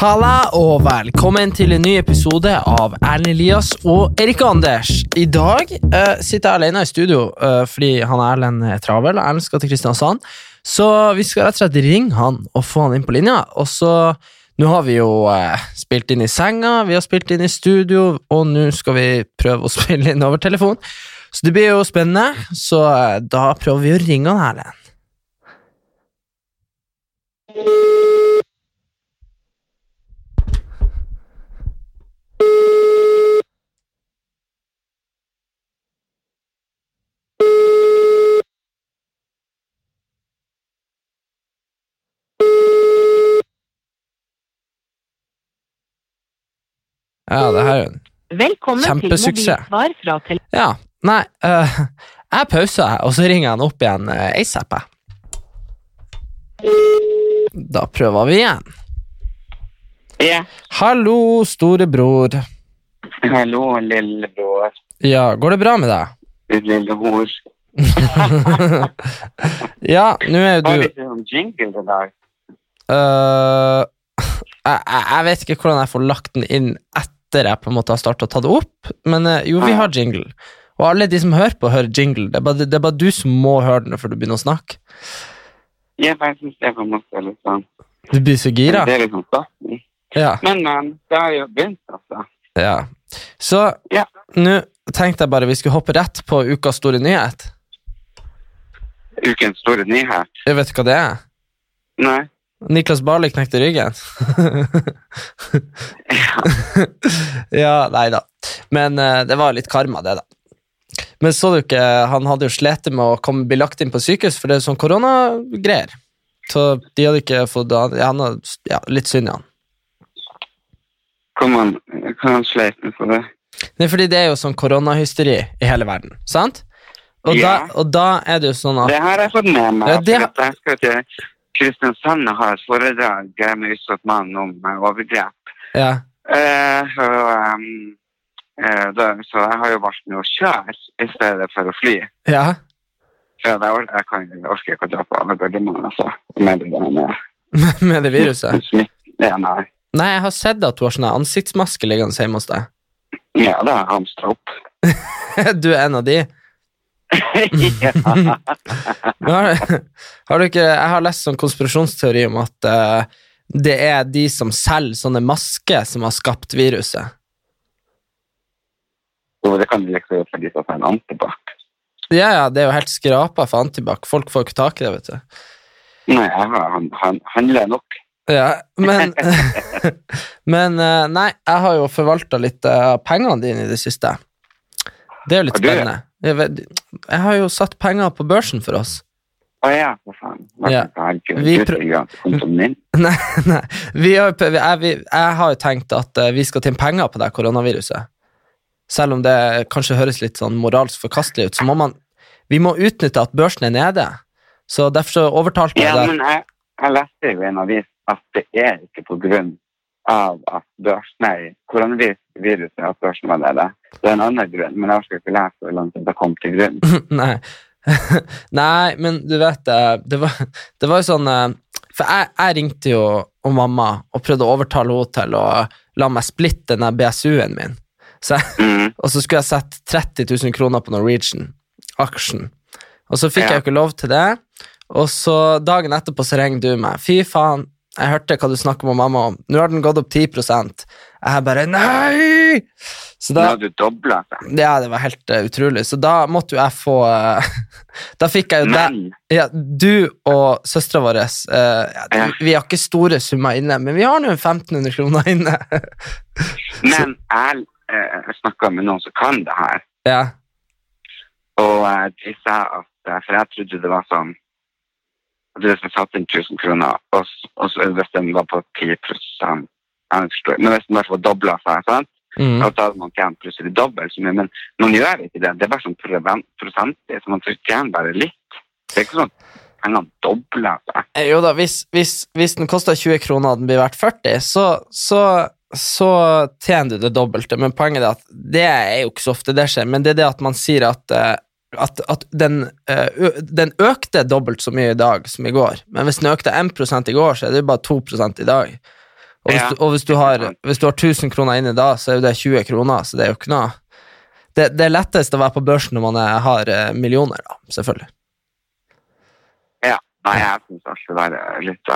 Halla og velkommen til en ny episode av Erlend Elias og Erik Anders. I dag uh, sitter jeg alene i studio uh, fordi han Erlend er travel, og Erlend skal til Kristiansand. Så vi skal rett og slett ringe han og få han inn på linja. Og så, Nå har vi jo uh, spilt inn i senga, vi har spilt inn i studio, og nå skal vi prøve å spille inn over telefon. Så det blir jo spennende, så eh, da prøver vi å ringe han Erlend. Ja, det her er en Velkommen Kjempesuksess. til mobilsvar fra tele... Ja, nei uh, Jeg pauser, og så ringer han opp igjen uh, ASAP. Da prøver vi igjen. Ja. Hallo, storebror. Hallo, lillebror. Ja, går det bra med deg? Lillebror. lille. Ja, nå er jo Har du du ikke noen jingle i dag? jeg, jeg jeg vet ikke hvordan jeg får lagt den inn etter jeg på en måte har startet å ta det opp, men øh, jo, vi har jingle. Og alle de som hører på, hører jingle. Det er bare, det er bare du som må høre den før du begynner å snakke. Jeg syns det er på en måte litt sånn Du blir så gira. Det er starten. Ja. Men men, det har jo begynt, altså. Ja. Så Ja. nå tenkte jeg bare vi skulle hoppe rett på ukas store nyhet. Ukens store nyhet. Jeg vet hva det er. Nei. Niklas Barli knekte ryggen. ja, nei da. Men uh, det var litt karma, det, da. Men så du ikke, han hadde jo slitt med å komme, bli lagt inn på sykehus, for det er sånn koronagreier. Så de hadde ikke fått han ja, Litt synd i han. Kom an, kan han sleit med for det? Nei, fordi det er jo sånn koronahysteri i hele verden, sant? Og, Ja. da, og da er det jo sånn at Det har jeg fått med meg. Ja, det Jeg skal til Kristiansand har ha et foredrag med utsatt mann om eh, overgrep. Ja, Eh, og, um, eh, da, så jeg har jo valgt nå å kjøre i stedet for å fly. ja. For jeg, or- jeg, kan, jeg orker ikke å dra på alle Gardermoen, altså. Med det med med det viruset. Ja, nei. Nei, jeg har sett at du har sånn ansiktsmasker ansiktsmaske liggende hjemme hos deg. Ja, det har jeg hamstra opp. Du er en av de. Har, har du ikke, jeg har lest sånn konspirasjonsteori om at uh, det er de som selger sånne masker, som har skapt viruset. Jo, det kan du liksom gjøre for de som tar en antibac. Ja, ja, det er jo helt skrapa for antibac. Folk får ikke tak i det, vet du. Nei, han, han handler nok. Ja, men Men eh, nei, jeg har jo forvalta litt av pengene dine i det siste. Det er jo litt Har spennende. Jeg, jeg har jo satt penger på børsen for oss. Å ja, for faen. Ja. Vi? Nei, nei. Vi har, jeg, jeg har jo tenkt at eh, vi skal tjene penger på det koronaviruset. Selv om det kanskje høres litt sånn moralsk forkastelig ut, så må man Vi må utnytte at børsen er nede. Så derfor så overtalte jeg Ja, det. men jeg, jeg leste jo i en avis at det er ikke på grunn av at børsen er i koronaviruset at og spørsmålet er Det er en annen grunn, men jeg har ikke lært så langt det kom til grunn. Nei. Nei, men du vet eh, det var, det var jo sånn eh, For jeg, jeg ringte jo og mamma og prøvde å overtale henne til å la meg splitte den BSU-en min. Så jeg, Mm. og så skulle jeg sette 30 000 kroner på Norwegian-aksjen. Og så fikk Ja. jeg jo ikke lov til det. Og så dagen etterpå så ringer du meg. Fy faen, jeg hørte hva du snakker med mamma om. Nå har den gått opp 10 Jeg bare Nei! Så da, du dobla seg. ja, det var helt uh, utrolig. Så da måtte jo jeg få uh, Da fikk jeg jo det. Men Ja, du og søstera vår uh, ja. Vi har ikke store summer inne, men vi har nå 1500 kroner inne. Men jeg eh, snakka med noen som kan det her, ja. og de sa at For jeg trodde det var sånn at hvis jeg satt inn 1000 kroner, og, og så hvis den var på 10 jeg forstår, Men hvis den bare var dobla seg, sant? Mm. da hadde man tjent plutselig dobbelt så mye. Men man gjør ikke det. Det er bare sånn prosentvis, man tjener bare litt. Det er ikke sånn pengene dobler seg. Eh, Jo da, hvis, hvis, hvis den koster 20 kroner og den blir verdt 40, så, så, så tjener du det dobbelte. Men poenget er at det er jo ikke så ofte det skjer, men det er det at man sier at, eh, at, at den, eh, den økte dobbelt så mye i dag som i går. Men hvis den økte 1 i går, så er det jo bare 2 i dag. Og hvis, Ja, du, og hvis, du har, hvis du har 1000 kroner inne da, så er jo det 20 kroner, så det er jo ikke noe Det, det er lettest å være på børsen når man er, har eh, millioner, da, selvfølgelig. Ja. Nei, jeg syns det er litt,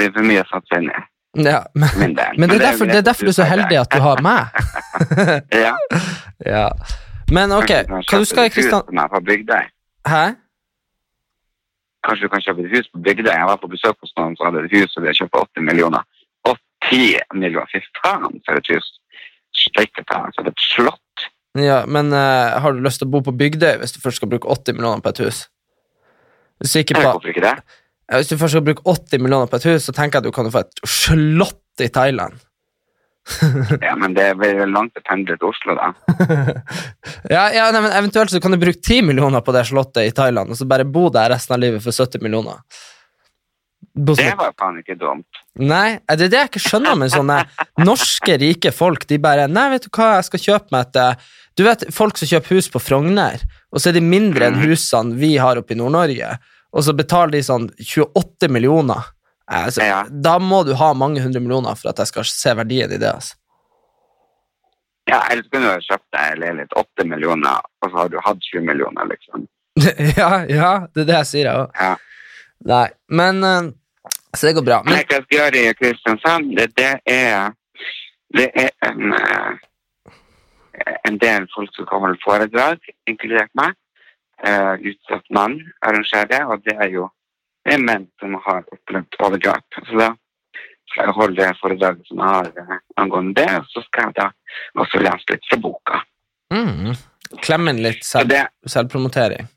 litt for mye å satse inn i. Ja, men, men det er derfor, det er derfor du er så heldig at du har meg. Ja. Ja. Men ok, hva du skal i kjøpe et hus Kristian... på Bygdøy. Hæ? Kanskje du kan kjøpe et hus på Bygdøy. Jeg var på besøk hos noen som hadde et hus, og de kjøpt 80 millioner. 80 millioner, fy for et hus. Steike ta, for et slott. Ja, men uh, har du lyst til å bo på Bygdøy hvis du først skal bruke 80 millioner på et hus? Hvis du, ikke på, ikke det? ja, hvis du først skal bruke 80 millioner på et hus, så tenker jeg at du kan få et slott i Thailand. Ja, men det blir vel langt å pendle til Oslo, da. ja, ja nei, men Eventuelt så kan du bruke 10 millioner på det slottet i Thailand, og så bare bo der resten av livet for 70 millioner. Bo Det var faen ikke dumt. Nei, det er det jeg ikke skjønner med sånne norske, rike folk. De bare Nei, vet du hva, jeg skal kjøpe meg et eh, Du vet, folk som kjøper hus på Frogner, og så er de mindre enn husene vi har oppe i Nord-Norge, og så betaler de sånn 28 millioner. Eh, Altså, Ja. Da må du ha mange hundre millioner for at jeg skal se verdien i det. altså. Ja, ellers kunne du ha kjøpt deg en leilighet 8 millioner, og så har du hatt 20 millioner, liksom. ja, ja, det er det jeg sier, jeg òg. Ja. Nei, men eh, Så det går bra. Men Men jeg gjøre i Kristiansand, det, det er det er en, eh, en del folk som kan holde foredrag, inkludert meg. Uh, utsatt mann arrangerer det, og det er jo det er menn som har opplevd overgrep. Så da skal jeg holde det foredraget som jeg har uh, angående det, og så skal jeg da også lese litt fra boka. mm, Klemme inn litt selv, det, selvpromotering.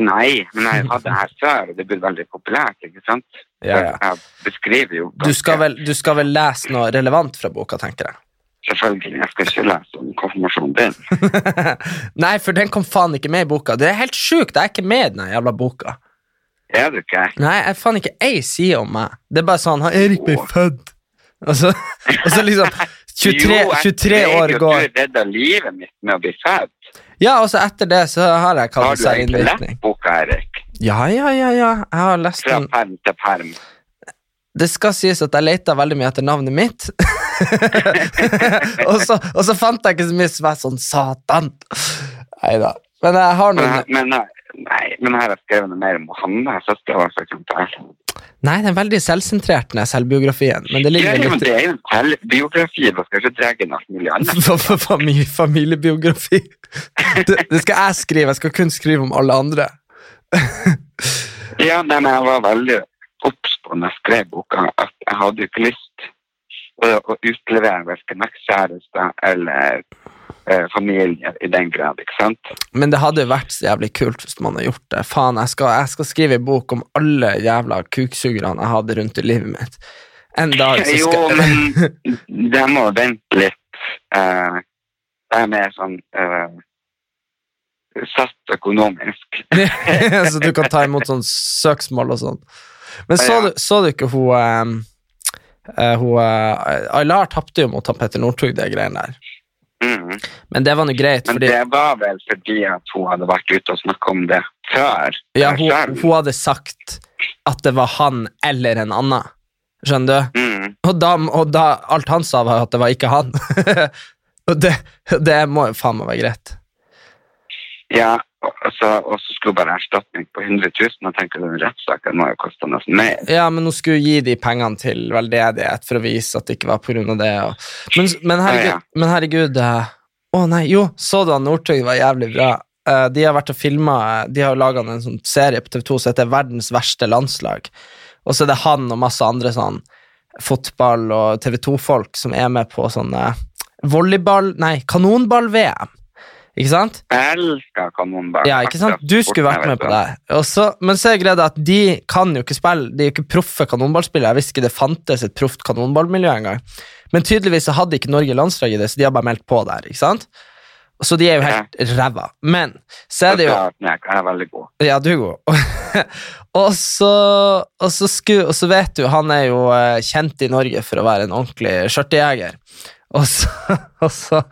Nei, men jeg hadde det her før, og det ble veldig populært, ikke sant? Ja, ja. Jeg beskriver jo Du skal, vel, du skal vel lese noe relevant fra boka, tenker jeg. Selvfølgelig, jeg skal ikke lese om konfirmasjonen din. Nei, for den kom faen ikke med i boka. Det er helt sjukt, jeg er ikke med i den jævla boka. Er du ikke? Nei, jeg faen ikke ei side om meg. Det er bare sånn Har Erik blitt født. Og så, og så liksom 23, 23 år år jo, går. Du redda livet mitt med å bli født. Ja, og så etter det så har jeg Har du seg egentlig innvirkning. lest boka, Erik? Ja, ja, ja, ja. Jeg har lest Fra den. perm til perm. Det skal sies at jeg leita veldig mye etter navnet mitt. og, så, og så fant jeg ikke så mye som er sånn satan. Nei da. Men jeg har Men, noen her- men, nei, men her har jeg skrevet noe mer om Hanne, søstera vår, for eksempel. Nei, den er veldig selvsentrert, den selvbiografien. Men det ligger ja, litt det er jo en selvbiografi, da skal ikke dra inn alt mulig annet. Familie, familiebiografi. Det, det skal jeg skrive. Jeg skal kun skrive om alle andre. Ja, nei, men jeg var veldig obs på når jeg skrev boka, at jeg hadde ikke lyst å, å utlevere verken ekskjærester eller eh, familie i den grad, ikke sant? Men det hadde jo vært så jævlig kult hvis man hadde gjort det. Faen, jeg skal, jeg skal skrive en bok om alle jævla kuksugerne jeg hadde rundt i livet mitt. En dag så Jo, men det må vente litt. Eh, det er mer sånn eh, satt økonomisk. Så du kan ta imot sånn søksmål og sånn. Men så, Ja. du, så du ikke hun eh, uh, hun, Aylar tapte jo mot Petter Northug, det greiene der. Mm. Men det var nå greit, Men det var vel fordi at hun hadde vært ute og snakka om det før. ja, eh, hun, hun hadde sagt at det var han eller en annen. Skjønner du? Mm. Og da, og da alt han sa, var at det var ikke han. og det, det må jo faen meg være greit. Ja, så, og så skulle bare erstatning på 100 000. Og tenker den rettssaken må jo koste nesten mer. Ja, men hun skulle gi de pengene til veldedighet for å vise at det ikke var av det. Og, men, men, herregud, Ja, men herregud, eh, Å nei, jo, så du han Northug var jævlig bra. Eh, de har vært og filma De har laga en sånn serie på TV2 som heter Verdens verste landslag. Og så er det han og masse andre sånn fotball- og TV 2-folk som er med på sånne volleyball... Nei, kanonball-VM. Ikke sant? Jeg elsker kanonball. Ja, ikke sant? Du skulle vært med på det. Også, men så er greia at de kan jo ikke spille, de er jo ikke proffe kanonballspillere. Jeg visste ikke det fantes et proft kanonballmiljø engang. Men tydeligvis så hadde ikke Norge landslag i det, så de har bare meldt på der. ikke sant? Så de er jo helt ræva. Men så er det jo Jeg er veldig god. ja, du er god. og, så, og, så sku, og så vet du, han er jo eh, kjent i Norge for å være en ordentlig skjørtejeger. Og så, og, så,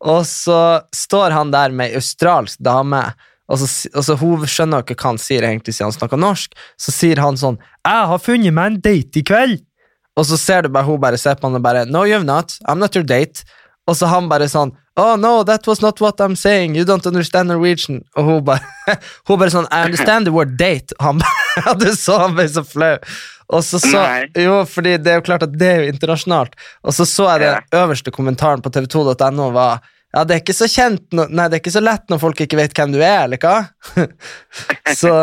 og så står han der med ei australsk dame, og så, og så hun skjønner ikke hva han sier egentlig siden han snakker norsk. Så sier han sånn 'Jeg har funnet meg en date i kveld'. Og så ser du bare hun bare ser på han og bare 'No, you've not. I'm not your date'. Og så han bare sånn Oh no, that was not what I'm saying. You don't understand Norwegian. Og hun bare, hun bare sånn I understand the word date. Han bare, du så han ble så flau. Og så så. Jo, fordi det er jo klart at det er jo internasjonalt. Og så så jeg den øverste kommentaren på tv2.no var ja, det er ikke så kjent no Nei, det er ikke så lett når folk ikke vet hvem du er, eller hva? så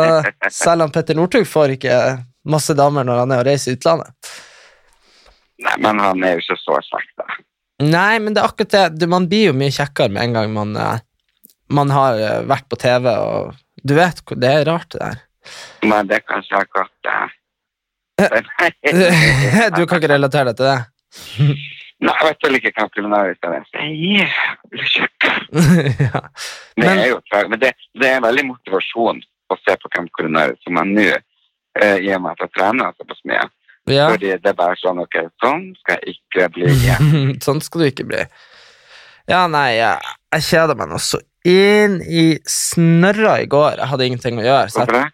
selv om Petter Northug får ikke masse damer når han er og reiser i utlandet. Nei, men han er jo ikke så svart, da. Nei, men det er akkurat det. Du, man blir jo mye kjekkere med en gang man, eh, man har eh, vært på TV, og du vet Det er rart, det der. Men det er kanskje akkurat det. du kan ikke relatere deg til det? Nei, jeg vet vel ikke hva kulinarisk er. Det er Men. Det er jo tra- men det, det er veldig motivasjon å se på Camp Culinaris som jeg nå eh, i og med at jeg trener såpass mye. Ja. Fordi det er bare sånn ok, sånn skal jeg ikke bli sånn skal du ikke bli. Ja, nei, jeg, jeg kjeda meg nå så inn i snørra i går. Jeg hadde ingenting å gjøre. Så Hvorfor det?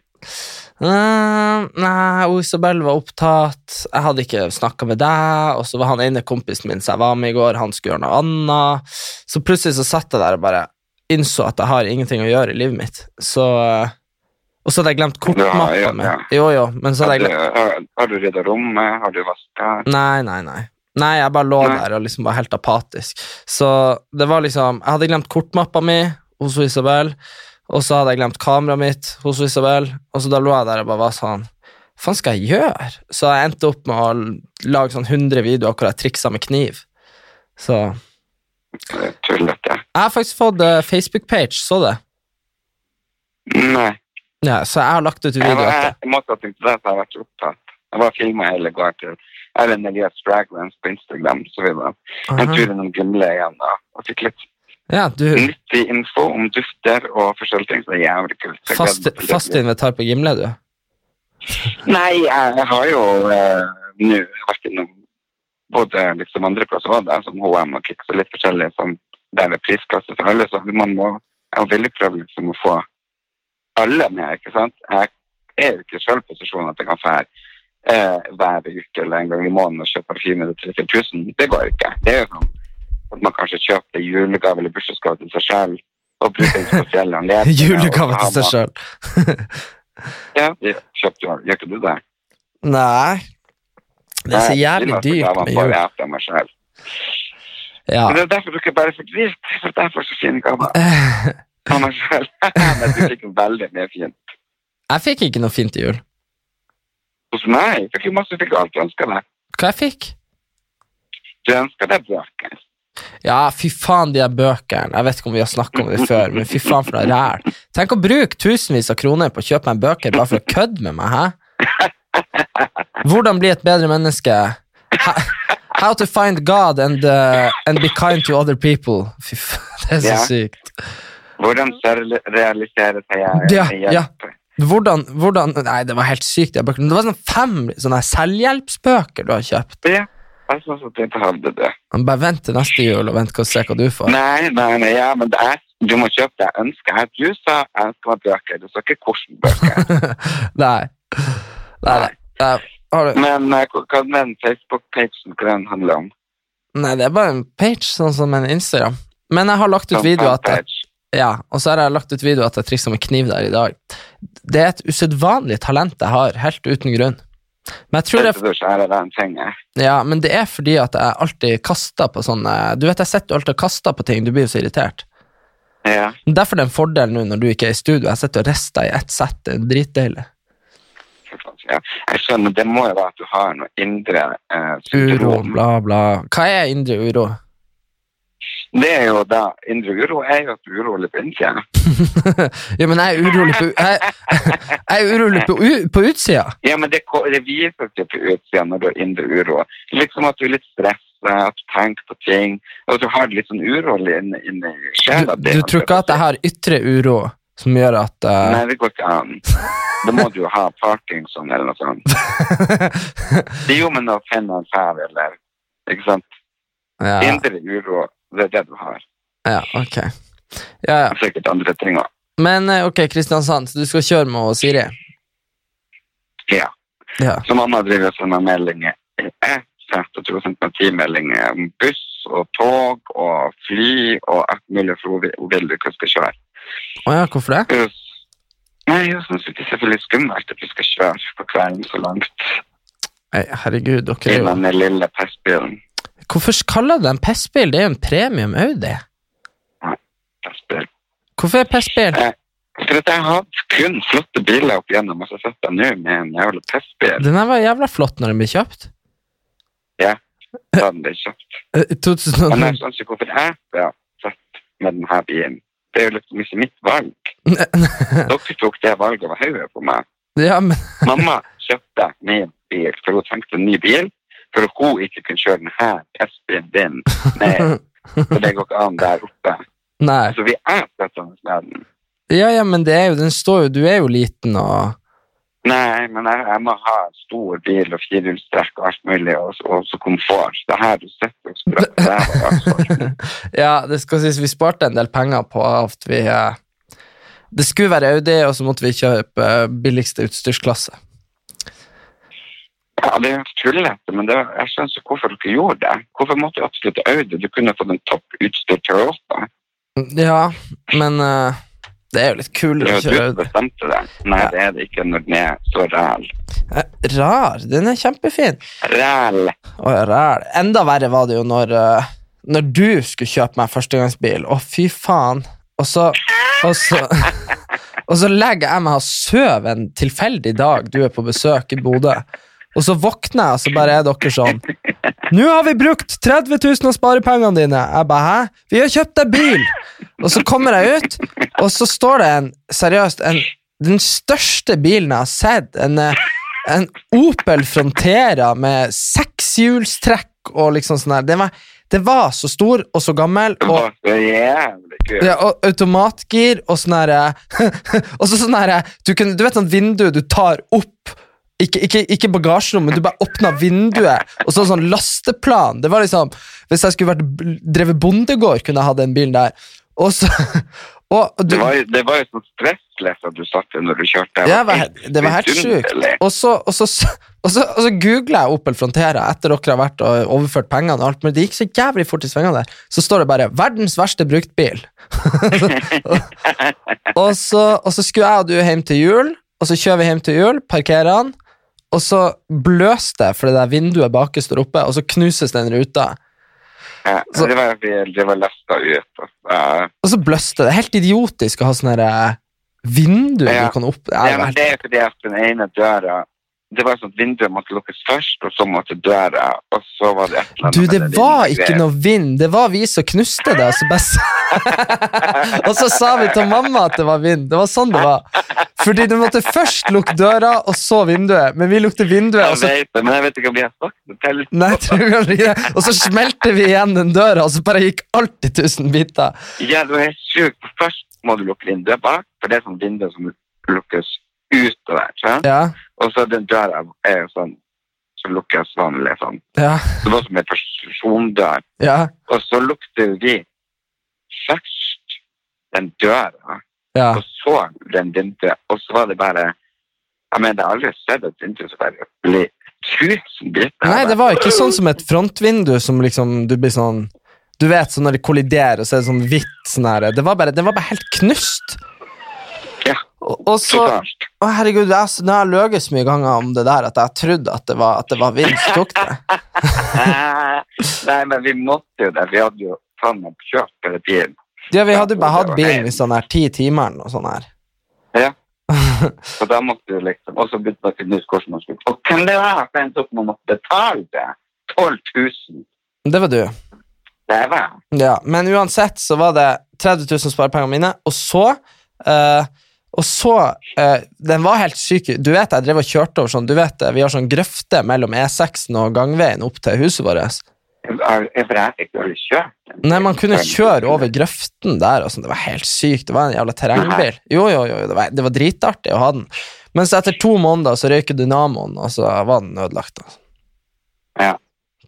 Uh, nei, Isabel var opptatt. Jeg hadde ikke snakka med deg. Og så var han ene kompisen min som jeg var med i går, han skulle gjøre noe annet. Så plutselig så satt jeg der og bare innså at jeg har ingenting å gjøre i livet mitt. Så uh, Og så hadde jeg glemt kortmappa ja, mi. Jo, jo, men så hadde jeg glemt har, du rydda rommet? Har du vaska? Nei, nei, nei. Nei, jeg bare lå Nei. der og liksom var helt apatisk. Så det var liksom Jeg hadde glemt kortmappa mi hos Isabel, og så hadde jeg glemt kameraet mitt hos Isabel, og så da lå jeg der og bare var sånn Hva faen skal jeg gjøre? Så jeg endte opp med å lage sånn 100 videoer hvor jeg triksa med kniv. Så Tullete. Jeg har faktisk fått eh, Facebook-page, så det? Nei. Ja, så jeg har lagt ut video jeg måtte ha tenkt det, så jeg har vært opptatt. Jeg bare filma hele går til Erlend Elias Draglands på Instagram. Så vi var en tur innom Gimle igjen da, og fikk litt Ja, du nyttig info om dufter og forskjellige ting. Så det er jævlig kult. Så Fast, til fast invitar på Gimle, du? Nei, jeg har jo eh, nå vært innom både liksom andre plasser også, da, som H&M og Kix, og litt forskjellig som der er prisklasse for alle, så man må jeg vil prøve liksom å få alle med, ikke sant? Jeg er jo ikke selv i posisjon at jeg kan fære eh, hver uke eller en gang i måneden og kjøpe parfyme til 30 000. Det går ikke. Det er jo sånn at man kanskje kjøper julegave eller bursdagsgave til seg selv og bruker en spesiell anledning. Julegave til seg sjøl. Ja, kjøpte gjør ikke du det? Nei. Det er så jævlig dyrt med jul. selv. Ja. Men det er derfor du ikke bare fikk vilt, for derfor så fine gaver av meg sjøl. Men du fikk veldig mye fint. Jeg fikk ikke noe fint i jul. Hos meg fikk du masse, fikk alt du ønsket deg. Hva jeg fikk? Du ønsket deg bøker. Ja, fy faen, de der bøkene. Jeg vet ikke om vi har snakket om det før, men fy faen for noe ræl. Tenk å bruke tusenvis av kroner på å kjøpe meg bøker bare for å kødde med meg, hæ? Hvordan bli et bedre menneske? How to find God and, uh, and be kind to other people. Fy faen, det er så yeah. sykt. Hvordan realiserer jeg Ja, ja. Hvordan, hvordan Nei, det var helt sykt. Det var sånn fem sånne selvhjelpsbøker du har kjøpt. Ja, jeg syns at jeg ikke hadde det. Men Bare vent til neste jul og vent og se hva du får. Nei, nei, nei, ja, men det er, du må kjøpe det jeg ønsker. Jeg- Du sa jeg ønsker meg bøker, du sa ikke hvordan bøker. nei. Nei, nei. nei. Har du Men eh, hva med den Facebook-pagen, hva den handler om? Nei, det er bare en page, sånn som en Instagram. Men jeg har lagt ut Sånn video at jeg. Ja, og så har jeg lagt ut video at jeg triksa med kniv der i dag. Det er et usedvanlig talent jeg har, helt uten grunn. Men jeg tror det, finger. ja, men det er fordi at jeg alltid kaster på sånne Du vet, jeg sitter alltid og kaster på ting, du blir jo så irritert. Ja. Derfor det er en fordel nå når du ikke er i studio. Jeg sitter og rister i ett sett, det er dritdeilig. ja. Jeg skjønner, det må jo være at du har noe indre eh, Uro, bla, bla. Hva er indre uro? Det er jo da, indre uro er jo at du er urolig på innsida. ja, men jeg er urolig på, jeg, jeg er urolig på, på utsida. Ja, men det, det viser seg på utsida når du har indre uro. Liksom at du er litt stresset, at du tenker på ting, og at du har det litt sånn urolig inni inn Du, sjela du tror ikke at jeg har ytre uro som gjør at uh... Nei, det går ikke an. Da må du jo ha parkinson eller noe sånt. Det er jo med noe fenalfær eller Ikke sant? ja, Indre uro, det er det du har. ja, ok. Ja, ja. Sikkert andre ting òg. Men eh, ok, Kristiansand, så du skal kjøre med Siri? Ja. Ja. Så mamma driver og sender meldinger. Jeg setter to meldinger om buss og tog og fly og alt mulig, for hun vil- ikke skal kjøre. Å ja, hvorfor det? Nei, hun syns det er selvfølgelig skummelt at vi skal kjøre på kvelden så langt Nei, herregud, dere er jo den lille pestbilen. Hvorfor kaller du det en pestbil? Det er jo en premium Audi. Pestbil. Hvorfor er pestbil? Eh, For at jeg har kun flotte biler opp igjennom, og så sitter jeg nå med en jævla pestbil. Den her var jævla flott når den ble kjøpt. Ja, da den ble kjøpt. Eh, 2000 Men jeg skjønner ikke hvorfor jeg ble født med denne bilen. Det er jo liksom ikke mitt valg. Dere tok det valget over hodet på meg. Ja, men Mamma kjøpte min bil, for hun trengte en ny bil, for hun ikke kunne kjøre denne pestbilen din. ned. for det går ikke an der oppe. Nei. Så vi er på denne den. Ja, ja, men det er jo, den står jo Du er jo liten og Nei, men jeg, jeg må ha stor bil og firehjulstrekk og alt mulig, og, og så komfort. Det er her du sitter og sprøtter. Altså. Ja, det skal sies vi sparte en del penger på at vi eh, Det skulle være Audi, og så måtte vi kjøpe billigste utstyrsklasse. Ja, det er tullete, men det, jeg skjønner ikke hvorfor dere gjorde det. Hvorfor måtte du absolutt Audi? Du kunne fått en topp utstyrt Toyota. Ja, men uh, det er jo litt kulere er å kjøre Audi. Du bestemte det. Nei, det er det ikke når den er så ræl. Eh, Rar. Den er kjempefin. Ræl. Å, ja, ræl. Enda verre var det jo når, uh, når du skulle kjøpe meg førstegangsbil. Å, fy faen. Og så Og så, og så legger jeg meg og sover en tilfeldig dag du er på besøk i Bodø. Og så våkner jeg, og så bare er dere sånn Nå har vi brukt 30 000 av sparepengene dine. Jeg bare, hæ? Vi har kjøpt deg bil! Og så kommer jeg ut, og så står det en seriøst en, den største bilen jeg har sett. En, eh, en Opel Frontera med sekshjulstrekk og liksom sånn her. Det var, det var så stor og så gammel. Og, ja, og automatgir og sånn herre Og så sånn herre du, du vet sånn vindu du tar opp ikke, ikke, ikke bagasjerommet, du bare åpna vinduet, og så sånn lasteplan. Det var liksom, Hvis jeg skulle vært drevet bondegård, kunne jeg hatt den bilen der. Og så og, du, Det var, jo- det var jo sånn stressless at du satt når du kjørte. det var, det var helt sjukt. Og så, og så, og så, og så googla jeg Opel Frontera etter dere har vært og overført pengene. og alt, Men det gikk så jævlig fort i svingene der. Så står det bare 'verdens verste bruktbil'. og, så, og så skulle jeg og du hjem til jul, og så kjører vi hjem til jul, parkerer han, og så bløser det fordi det der vinduet baki står oppe, og så knuses den ruta. Ja, Så- det var, det var lasta ut. ja. Og så bløste det. Helt idiotisk å ha sånne vinduer Ja. du kan opp... Ja, Ja, men det er jo fordi at den ene døra Det var sånn at vinduet måtte lukkes først, og så måtte døra, og så var det et eller annet Du, det var ikke noe vind, det var vi som knuste det. altså, så, bare og så sa vi til mamma at det var vind. Det var sånn det var. Fordi du måtte først lukke døra, og så vinduet. Men vi lukte vinduet, og Jeg så, vet det, men jeg vet ikke om vi har sagt det nei, jeg tror ikke det. og så smelte vi igjen den døra, og så bare gikk alt i tusen biter. Ja, det var helt sjukt. Først må du lukke vinduet bak, for det er sånn vindu som lukkes utover. sant? Ja, Og så den døra er jo sånn som lukkes vanlig sånn. ja, Det var som en persondør. ja. Og så lukter vi først den døra, ja. og så den vinduet, og så var det bare Jeg mener, jeg har aldri sett et vindu som bare blir tusen biter. Nei, det var ikke sånn som et frontvindu som liksom du blir sånn Du vet, sånn når de kolliderer, så er det sånn hvitt sånn her Det var bare, det var bare helt knust. Ja. Og, og så Totalt. oh, herregud, jeg, nå har jeg løyet så mye ganger om det der at jeg trodde at det var, at det var vind som tok det. Nei, men vi måtte jo det. Vi hadde jo faen meg kjørt hele tiden. Ja, vi hadde jo bare hatt bilen i sånn her ti timer eller noe sånt her. Ja. Så da måtte du liksom Og så begynte man å finne ut hvordan man skulle Og hvem det var som endte opp med å måtte betale det? 12 000. Det var du. Det var Ja, men uansett så var det 30 000 sparepengene mine, og så eh, Og så uh, Den var helt syk. Du vet jeg drev og kjørte over sånn Du vet det, vi har sånn grøfte mellom E6-en og gangveien opp til huset vårt. Nei, man kunne kjøre over grøften der og sånn. Det var helt sykt. Det var en jævla terrengbil. Jo, jo, jo, det var, det var dritartig å ha den. Men så etter to måneder så røyker dynamoen, og så var den ødelagt. Altså. Ja.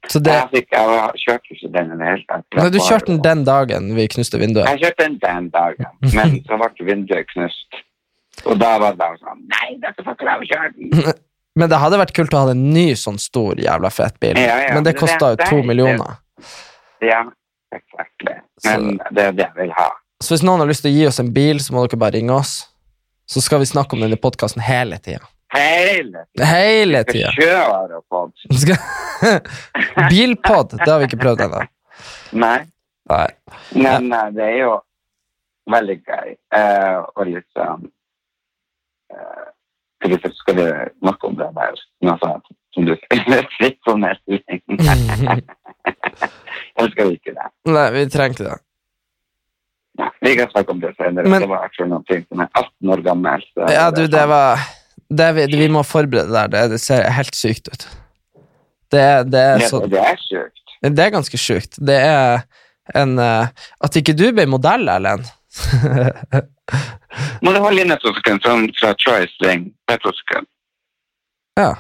Så det Jeg, fikk, jeg kjørte ikke den i det hele tatt. Nei, Du kjørte den den dagen vi knuste vinduet. Jeg kjørte den den dagen, men så ble vinduet knust. Og da var det bare sånn Nei, dette får ikke kjøre den. Men det hadde vært kult å ha en ny sånn stor jævla fet bil. Ja, ja, Men det kosta jo to millioner. Ja, exactly. Men det er det jeg vil ha. Så hvis noen har lyst til å gi oss en bil, så må dere bare ringe oss. Så skal vi snakke om den i podkasten hele tida. Hele Hele tida. Bilpod, det har vi ikke prøvd ennå. Nei, Nei. men eh, det er jo veldig gøy. å og sånn eh, skal vi snakke om det der? Noe sånt som du fikk på melding? Eller skal vi ikke det? Nei, vi trenger ikke det. Nei, vi kan snakke om det senere. Men- det var actually noen ting som er 18 år gammel. Ja, du, det var det vi, vi må forberede der. Det, det ser helt sykt ut. Det, det er så det er sjukt. Det er ganske sjukt. Det er en eh, At ikke du ble modell, Erlend. Må du holde linjetrosken sekunder fra, fra Troy's ring? Ja.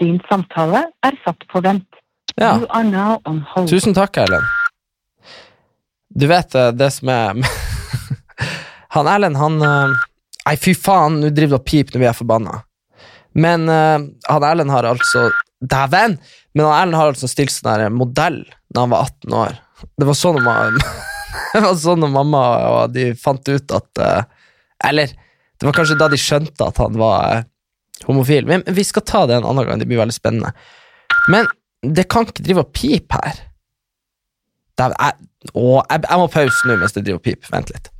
Din samtale er satt på vent. ja. You are now on hold. Tusen takk, Erlend. Du vet eh, det som er Han Erlend, han eh, Nei, fy faen, nå driver du og piper når vi er forbanna. Men eh, han Erlend har altså Dæven! Men han Erlend har altså stilt sånn modell da han var 18 år. Det var sånn mamma, det var sånn når mamma og de fant ut at eh, Eller, det var kanskje da de skjønte at han var eh, homofil. Men vi skal ta det en annen gang, det blir veldig spennende. Men det kan ikke drive og pipe her. Er, å, jeg, jeg må pause nå mens det driver og piper. Vent litt.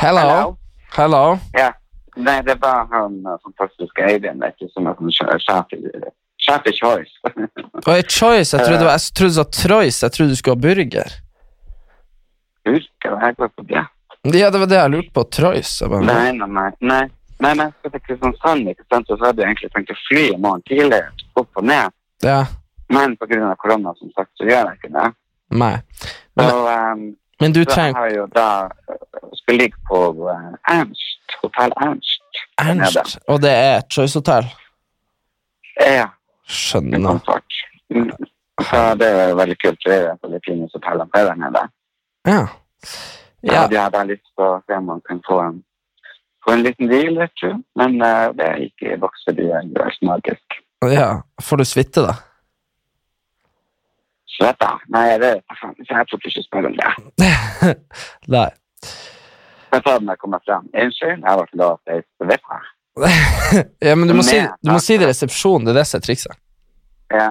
Hello. Hello? Hello. Yeah. Nei, det var han uh, fantastiske Øyvind, vet du, som er sånn sjef sjef i- Choice. Og choice, jeg trodde, det var, jeg trodde du sa Troyce, jeg trodde du skulle ha burger. Du, jeg går på diett. Ja, det var det jeg lurte på. Troyes. Jeg Nei, nei, nei. nei. Nei, men jeg skal til Kristiansand, ikke sant, så hadde jeg egentlig tenkt å fly i morgen tidlig, opp og ned. Ja, Men på grunn av korona, som sagt, så gjør jeg ikke det. nei. Så, Men, um, men du så jeg har jo da uh, skal ligge på uh, Ernst, Hotell Ernst. Ernst, og det er et choice-hotell. Ja, Skjønner. Mm. Så det er veldig kult. Det er på de fineste hotellene der nede. Ja. Ja. Ja, Jeg hadde lyst på å se om man kan få en, få en liten deal, vet du. Men uh, det er ikke i boks fordi jeg er så magisk. ja. Får du suite, da? Svett da? Nei, det faen, jeg tror ikke spørre om det. Nei. Jeg tar den når jeg kommer frem. Unnskyld, jeg ble lov til å vet jeg. ja, men du må, si, du må ja. si det i resepsjonen. Det er det som er trikset. Ja.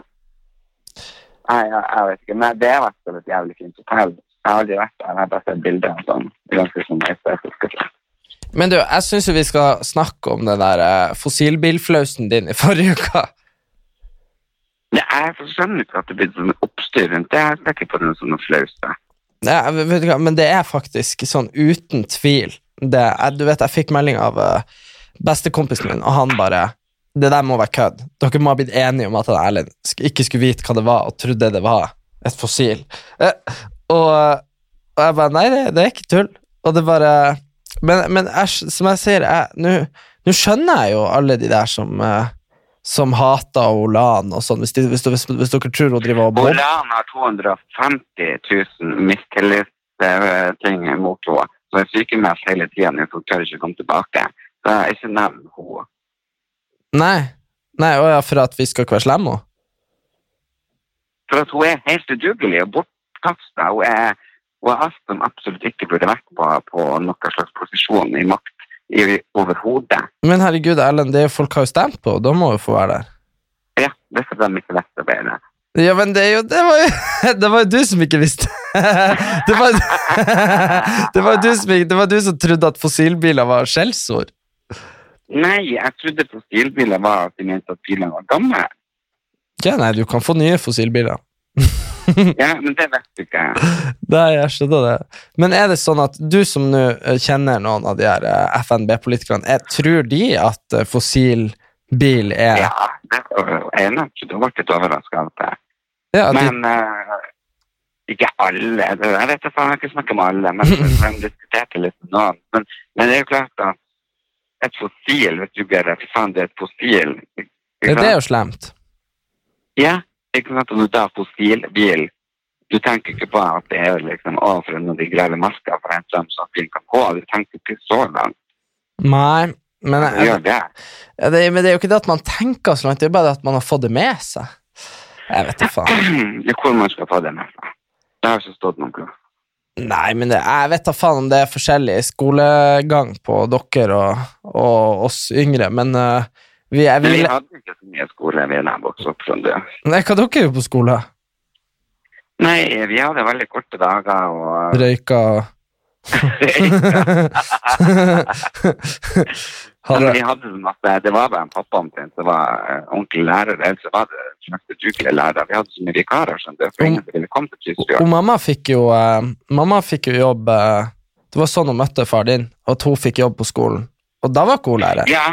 Nei, jeg, jeg vet ikke. Men det har vært et jævlig fint hotell. Jeg har aldri vært der. Jeg har bare sett bilder av sånn. Ganske sånn estetisk. Men du, jeg syns jo vi skal snakke om den der eh, fossilbilflausen din i forrige uke. Ja, Jeg skjønner ikke at det blir sånn oppstyr rundt det. Jeg ser ikke på den som noe flauste. Ja, men det er faktisk sånn uten tvil. Det, jeg, du vet, jeg fikk melding av uh, bestekompisen min, og han bare Det der må være kødd. Dere må ha blitt enige om at han Erlend ikke skulle vite hva det var, og trodde det var et fossil. Eh, og, og jeg bare Nei, det, det er ikke tull. Og det bare Men, men jeg, som jeg sier, nå skjønner jeg jo alle de der som uh, som hater Olan og sånn, hvis, de, hvis, hvis, hvis dere tror hun driver og bor. Olan har 250 000 mistillitsting mot henne. Så er sykemeldt hele tida nå, hun tør ikke komme tilbake. Så jeg ikke nevn henne. Nei. Nei, å ja, for at vi skal ikke være slemme? For at hun er helt udugelig og bortkasta. Hun er hun er alt som absolutt ikke burde vært på, på noen slags posisjon i makt i overhodet. Men herregud, Erlend, det er folk har jo stemt på, da må jo få være der. Ja, det fordi de ikke vite bedre. Ja, men det jo Det var jo, det var jo du som ikke visste. Det var, det var, du, som, det var du som trodde at fossilbiler var skjellsord. Nei, jeg trodde fossilbiler var at de mente at bilene var gamle. Ja, nei, du kan få nye fossilbiler. Ja, men det vet du ikke. Nei, jeg skjønner det. Men er det sånn at du som nå eh, kjenner noen av de her eh, FNB-politikerne, eh, tror de at fossil bil er Ja, det er ble litt overraska av det. Ja, de, Men eh, ikke alle. Jeg vet ikke, jeg har ikke snakket med alle, men de diskuterte litt med noen. Men, men det er jo klart at et fossil, vet du ikke, fy faen, det er et fossil. Det, det er jo slemt. Ja, ikke sant, og da fossilbil, du tenker ikke på at det er liksom, for når de graver marka for en strøm så at bilen kan gå, du tenker ikke så langt. Nei, men, Du gjør det. Ja, det, men det er jo ikke det at man tenker så langt, det er bare det at man har fått det med seg. Jeg vet da faen. Hvor man skal få det med seg. Det har ikke stått noen plass. Nei, men det, jeg vet da faen om det er forskjellig skolegang på dere og, og oss yngre, men eh, vi, jeg Men vi hadde ikke så mye skole vi da jeg vokste opp det. Nei, hva dere gjør på skole? Nei, vi hadde veldig korte dager og Røyka Hadde, vi hadde sånn at det var bare en pappa omtrent som var eh, ordentlig lærer, ellers så var det slags lærere. Vi hadde så mye vikarer, skjønner du, for ingen ville komme til Tysfjord. mamma fikk jo eh, Mamma fikk jo jobb eh, Det var sånn hun møtte far din, at hun fikk jobb på skolen. Og da var ikke hun lærer. Ja.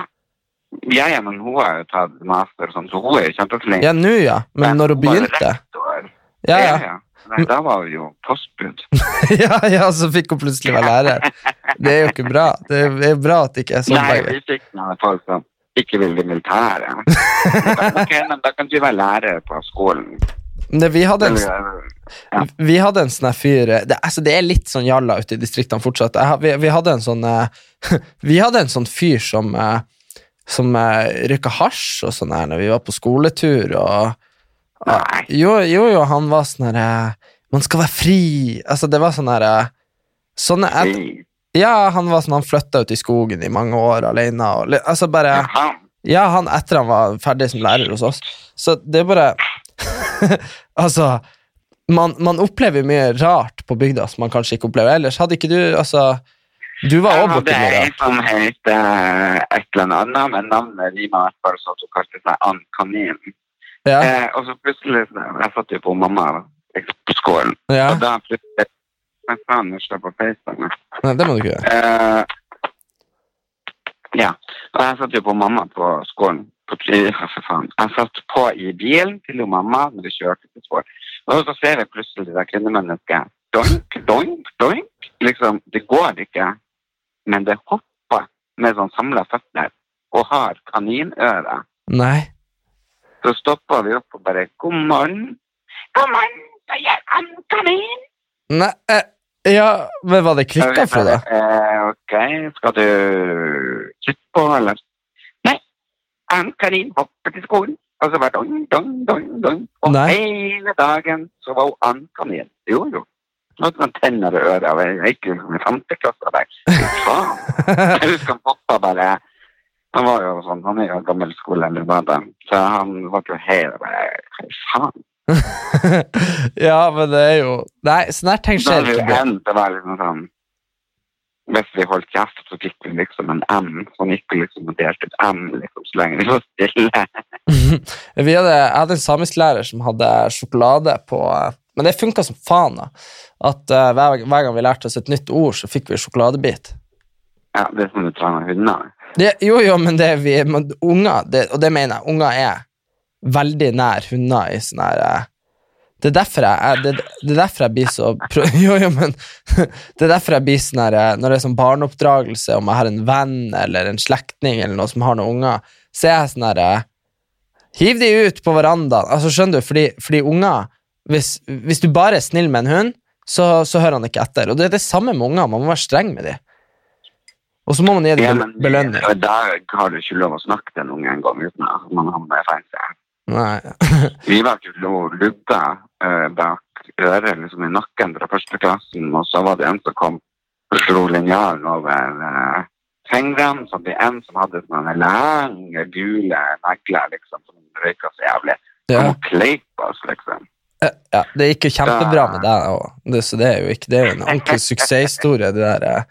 Ja, ja, men hun har jo tatt master sånn, så hun er jo kjempeflink. Ja, nå ja, men når hun begynte Hun Ja, ja. Nei, da var hun jo postbud. ja, ja, så fikk hun plutselig være lærer. Det er jo ikke bra. Det er bra at det ikke er sånn. Nei, vi fikk noen folk som ikke ville i militæret. ok, men da kan du være lærer på skolen. Ne, vi hadde en ja. Vi hadde en sånn fyr det, altså det er litt sånn jalla ute i distriktene fortsatt. Jeg, vi, vi hadde en sånn eh, Vi hadde en sånn fyr som eh, Som uh, røyka hasj og sånn her når vi var på skoletur. Og, Nei. jo, jo, jo, han var sånn her eh, Man skal være fri. Altså, det var sånn her eh, Sånne et, Ja, han var sånn Han flytta ut i skogen i mange år alene. Og, altså bare Ja, han etter han var ferdig som lærer hos oss. Så det er bare Altså, man, man opplever mye rart på bygda som man kanskje ikke opplever ellers. Hadde ikke du Altså, du var òg borti hadde en som het eh, et eller annet, men navnet rima i hvert fall så hun kalte seg Ann Kanin. Ja, Eh, og så plutselig Jeg satt jo på mamma på skolen, ja. og da plutselig Men faen, jeg på FaceTime. Nei, det må du ikke gjøre. Eh, ja. Og jeg satt jo på mamma på skolen. På. Jeg satt på i bilen til mamma når vi kjørte til skolen. Og så ser jeg plutselig det kvinnemennesket. Doink, doink, doink. Liksom, det går ikke, men det hopper med sånn samla føtter og har kaninøre. Nei. Så stoppa vi opp og bare God morgen. God morgen, sier Ann Kanin. Nei eh, Ja, men var det klikka for det? Eh, ok, skal du kikke på, eller? Nei, Ann Kanin hopper til skolen, og så var det dong, dong, dong, dong. Og Nei. hele dagen så var hun Ann Kanin. Jo, jo. Nå sånn tenner og øret og jeg gikk liksom i femte klasse der. Jeg husker han pappa bare, han var jo sånn, han er jo gammel skole, eller så han var jo helt bare, hva faen? ja, men det er jo Nei, sånne tenker ting skjer ikke. endt, det var liksom sånn Hvis vi holdt kjeft, så fikk vi liksom en M. Så han gikk liksom og delte ut M liksom, så lenge vi var stille. Vi hadde, jeg hadde en samisklærer som hadde sjokolade på eh, Men det funka som faen. da At uh, hver, hver gang vi lærte oss et nytt ord, så fikk vi sjokoladebit. Ja, det er som du trenger hunder. Det, jo, jo, men det vi men unger, det, og det mener jeg, unger er veldig nær hunder i sånn her uh, Det er derfor jeg, det, det er derfor jeg blir så Jo, jo, men Det er derfor jeg blir sånn her eh, Når det er sånn barneoppdragelse, om jeg har en venn eller en slektning eller noe som har noen unger, så er jeg sånn her Hiv de ut på verandaen. Altså, skjønner du, fordi, fordi unger hvis, hvis du bare er snill med en hund, så, så hører han ikke etter. Og det er det samme med unger. Man må være streng med dem. Og så må man gi dem Ja, men belønning. i dag har du ikke lov å snakke til en unge en gang uten at man havner i fengsel. Vi var ikke lov å lugge eh, bak øret, liksom i nakken fra første klassen, og så var det en som kom og slo linjalen over uh, fingrene. Så det en som hadde sånne lange, gule negler, liksom, som røyka så jævlig. Ja. Han kleip oss, liksom. Eh, ja, det gikk jo kjempebra med deg òg, så det er jo ikke Det er jo en ordentlig suksesshistorie, det der. eh.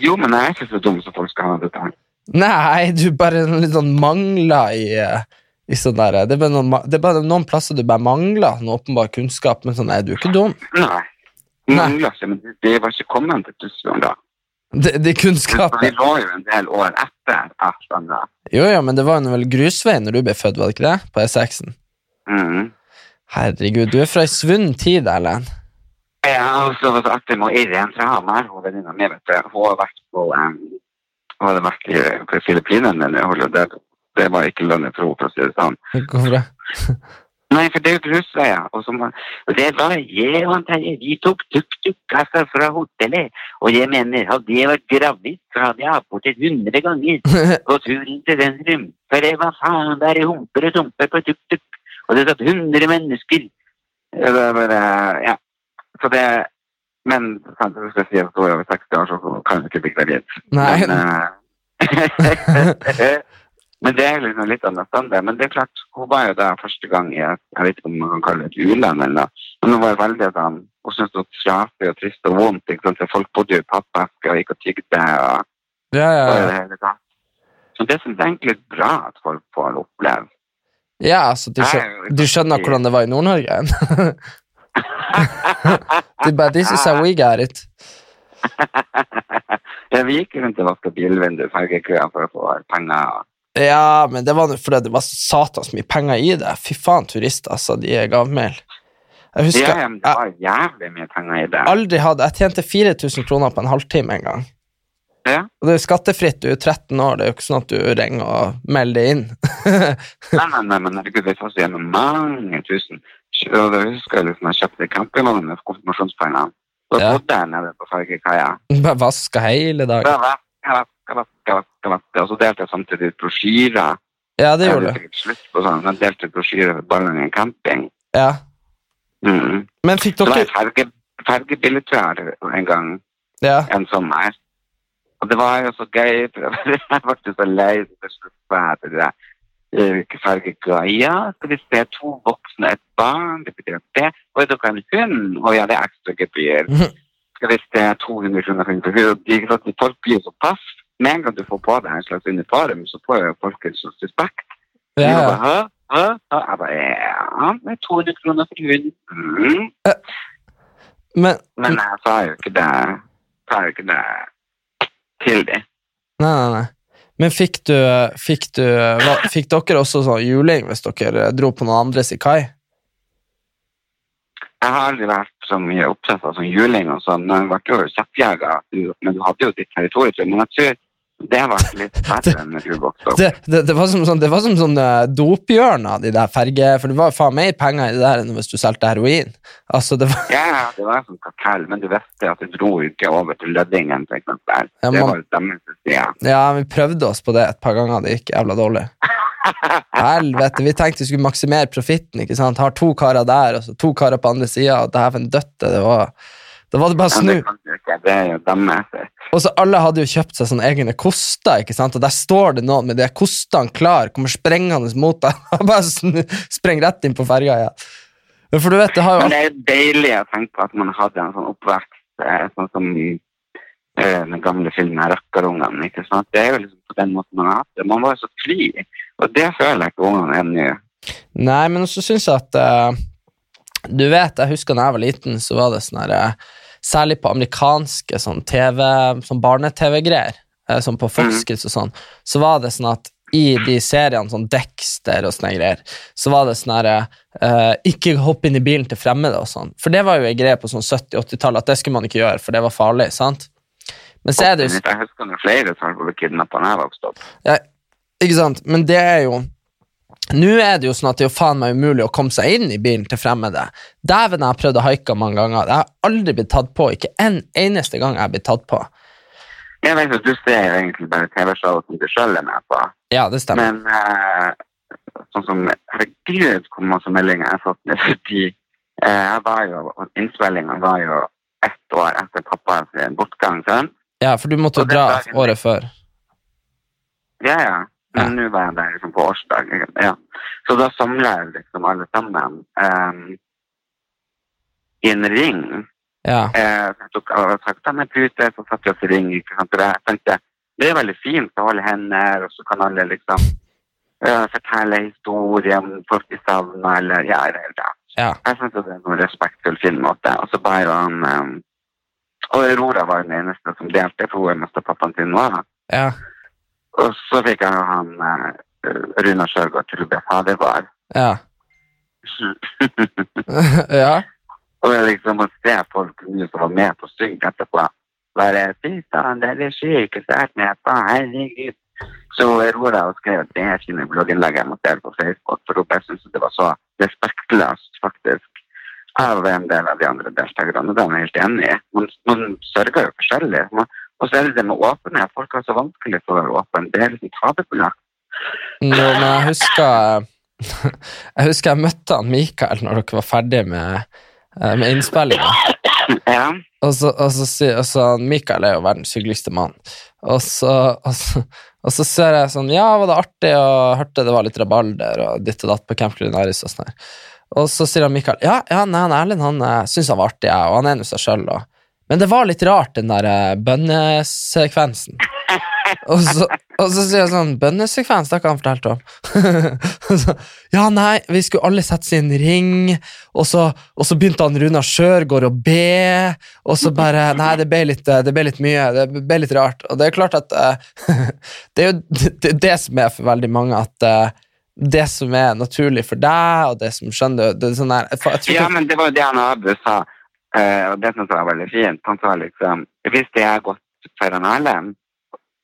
Jo, men jeg er ikke så dum som folk skal ha det til. Nei, du bare litt sånn mangler i, eh, i sånn der Det er noen, det er bare noen plasser du bare mangler noe åpenbar kunnskap, men sånn er du er ikke dum. Nei. Mangler ikke, men det- det var ikke kommet til Tyskland da. Det, det er Men kunnskap Vi var jo en del år etter. Jo, ja, men det var jo vel grusvei når du ble født, var det ikke det? På E6-en. Mm. Herregud, du er fra ei svunnen tid, Erlend. Ja, og så var det artig med Irén fra Hamar, hun venninna mi, vet du. Hun har vært på um, Hun hadde vært i, på Filippinene, eller det, det var ikke lønnet tro, for å si det sånn. Hvorfor det? Nei, for det er jo grusveier. Og, som, og det var jeg og Terje. Vi tok tuk-tuk altså, fra hotellet. Og jeg mener, hadde jeg vært gravid, så hadde jeg abortet hundre ganger på turen til sentrum. For det var faen bare humper og tumper på tuk-tuk. Og det satt hundre mennesker. Det er bare, ja. Så det Men hvis jeg sier at hun er over 60 år, så kan hun ikke bli gravid. Men, uh, men det er liksom litt standard. Men det er klart, hun var jo da første gang i et, jeg vet ikke om man kan kalle det et u-land eller noe, men hun var veldig sånn, hun syntes det var trasig og trist og vondt, ikke sant, folk bodde jo i pappesker og gikk og tygde og, Ja, ja, og ja. det hele tatt. Så det syns jeg egentlig er bra at folk får oppleve. Ja altså, du, skjønner, du skjønner hvordan det var i Nord-Norge? er bare This is how we got it. ja, vi gikk rundt og vasket bilvinduer, fargekøer for å få penger. Ja, men det var fordi det var satans mye penger i det. Fy faen, turister, altså. De er gavmilde. Jeg husker Ja, ja, men det var jævlig mye penger i det. aldri hadde Jeg tjente 4000 kroner på en halvtime en gang. Ja. Og det er skattefritt, du er 13 år, det er jo ikke sånn at du ringer og melder det inn. Nei, nei, nei, men herregud, vi får gjennom mange tusen. Og da husker jeg liksom, jeg kjøpte campingvogn med konfirmasjonspengene. Så Ja. bodde jeg nede på fargekaia. Bare vaska hele dagen. Da vaska, vaska, vaska, vaska, vaska. Og så delte jeg samtidig ut brosjyrer. Ja, det gjorde du. sikkert slutt på sånn, Jeg delte ut brosjyrer for Ballangen camping. Ja. Mm. Men fikk dere... Det var farge, fargebilletør en gang, Ja. en sommer. Og det var jo så gøy, jeg ble så lei til slutt det der. Eh, Fargegaia, skal vi se to voksne et barn, det betyr at det. Er dere en hund? Å ja, det er ekstra gebyr. Skal vi se 200 kroner for hund Folk blir så pass. Med en gang du får på deg en slags uniform, så får jo folk en slags respekt. Ja. Ja, bare. Hæ? Hæ? Hæ? Jeg bare, ja, det er 200 kroner for hund. Mm. Men Men jeg sa jo ikke det, Jeg sa jo ikke det til dem. Nei, nei, nei. Men fikk du, fikk du hva, Fikk dere også sånn juling hvis dere dro på noen andres i kai? Jeg har aldri vært så mye opptatt av sånn juling og sånn. Jeg ble jo kjeppjeger, men du hadde jo ditt territorium. Men jeg tror det var litt verre enn du. Det, det, det var som sånn, det var som sånn uh, dophjørner, de der ferge... For det var faen mer penger i det der enn hvis du solgte heroin. Altså, det var Ja, det var sånn kartell, men du visste at det dro ikke over til Lødingen, for eksempel. man... Det var deres side. Ja, vi prøvde oss på det et par ganger, det gikk jævla dårlig. Helvete, vi tenkte vi skulle maksimere profitten, ikke sant? Har to karer der, og så to karer på andre sida, og dæven døtte, det var Da var det bare å Men det snu. kan du ikke, jo. Og så alle hadde jo kjøpt seg sånne egne koster, ikke sant? og der står det noen med de kostene klar, kommer sprengende mot deg, bare snu, sprenger rett inn på ferga igjen. Ja. For du vet, det har jo Men det er deilig å tenke på at man hadde en sånn oppvekst, eh, sånn som eh, den gamle filmen 'Rakkerungene'. ikke sant? Det er jo liksom på den måten man har hatt det. Man var jo så fri, og det føler jeg ikke ungene er nå. Nei, men så syns jeg at uh, Du vet, jeg husker da jeg var liten, så var det sånn herre eh, Særlig på amerikanske sånn TV, sånn barne-TV-greier, eh, sånn på Fox Mhm. Kids og sånn, så var det sånn at i de seriene, sånn Dexter og sånne greier, så var det sånn herre uh, Ikke hopp inn i bilen til fremmede og sånn. For det var jo en greie på sånn 70-80-tallet at det skulle man ikke gjøre, for det var farlig, sant? Men så er det jo Jeg husker når flere som ble kidnappa da jeg vokste opp. ja, ikke sant? Men det er jo Nå er det jo sånn at det er jo faen meg umulig å komme seg inn i bilen til fremmede. Dæven, jeg har prøvd å haike mange ganger. Jeg har aldri blitt tatt på. Ikke en eneste gang jeg har blitt tatt på. Jeg vet at Du ser jo egentlig bare TV-show som du sjøl er med på. Ja, det stemmer. Men uh, sånn som Herregud, hvor masse meldinger jeg har fått med fordi uh, jeg var jo, Innspillinga var jo ett år etter pappas bortgang. sant? Ja, for du måtte jo dra dagen- året før. Ja, ja. Ja. Men nå var jeg der liksom på årsdag. Ja. Så da samla jeg liksom alle sammen um, i en ring. Ja. Eh, jeg tok sakta med pute, så satt vi oss i ring. Ikke sant? Og jeg tenkte, det er veldig fint å holde hender, og så kan alle liksom uh, fortelle historier om folk de savna, eller ja, eller, ja. Ja. Jeg synes det er en respektfull fin måte. Og så bare han um, Og Aurora var den eneste som delte, for hun er mest av pappaen sin nå. Ja. Og så fikk jeg jo han uh, Runar Sjøgaard til å bli faderbar. Ja. ja. og liksom å se folk som var med på syng etterpå. Bare fy faen, det er det sykeste jeg har vært herregud. Så Aurora og skrev det her sine blogginnlegg jeg måtte dele på Facebook, for hun bare syntes det var så respektløst, faktisk, av en del av de andre deltakerne. Det er jeg helt enig i. Man, man sørger jo forskjellig. Man, og så er det det med åpenhet. Folk har så vanskelig for å være åpne. Det er liksom tabubelagt. Jo, men jeg husker Jeg husker jeg møtte han Mikael når dere var ferdig med, eh, med innspillinga. Ja. Og så, og så, sier- og så Mikael er jo verdens hyggeligste mann. Og så, og, så, og så ser jeg sånn Ja, var det artig? Og hørte det var litt rabalder og ditt og datt på Camp Culinaris og sånn her. Og så sier han Mikael ja, ja, nei, han Erlend han eh, syns han var artig, ja, og han er nå seg sjøl, da. Men det var litt rart, den der eh, bønnesekvensen. Og så, og så sier jeg sånn Bønnesekvens, det har ikke han fortalt om. Så, ja, nei, vi skulle alle settes i en ring, og så, og så begynte han Runar Sjørgaard å be, og så bare Nei, det ble litt, det ble litt mye, det ble litt rart. Og det er klart at eh, Det er jo det, det som er for veldig mange, at eh, det som er naturlig for deg, og det som skjønner det er sånn der, jeg, jeg Ja, men det var jo det han Abu sa, eh, og det synes jeg var veldig fint. Han sa liksom Hvis det er godt for han Erlend,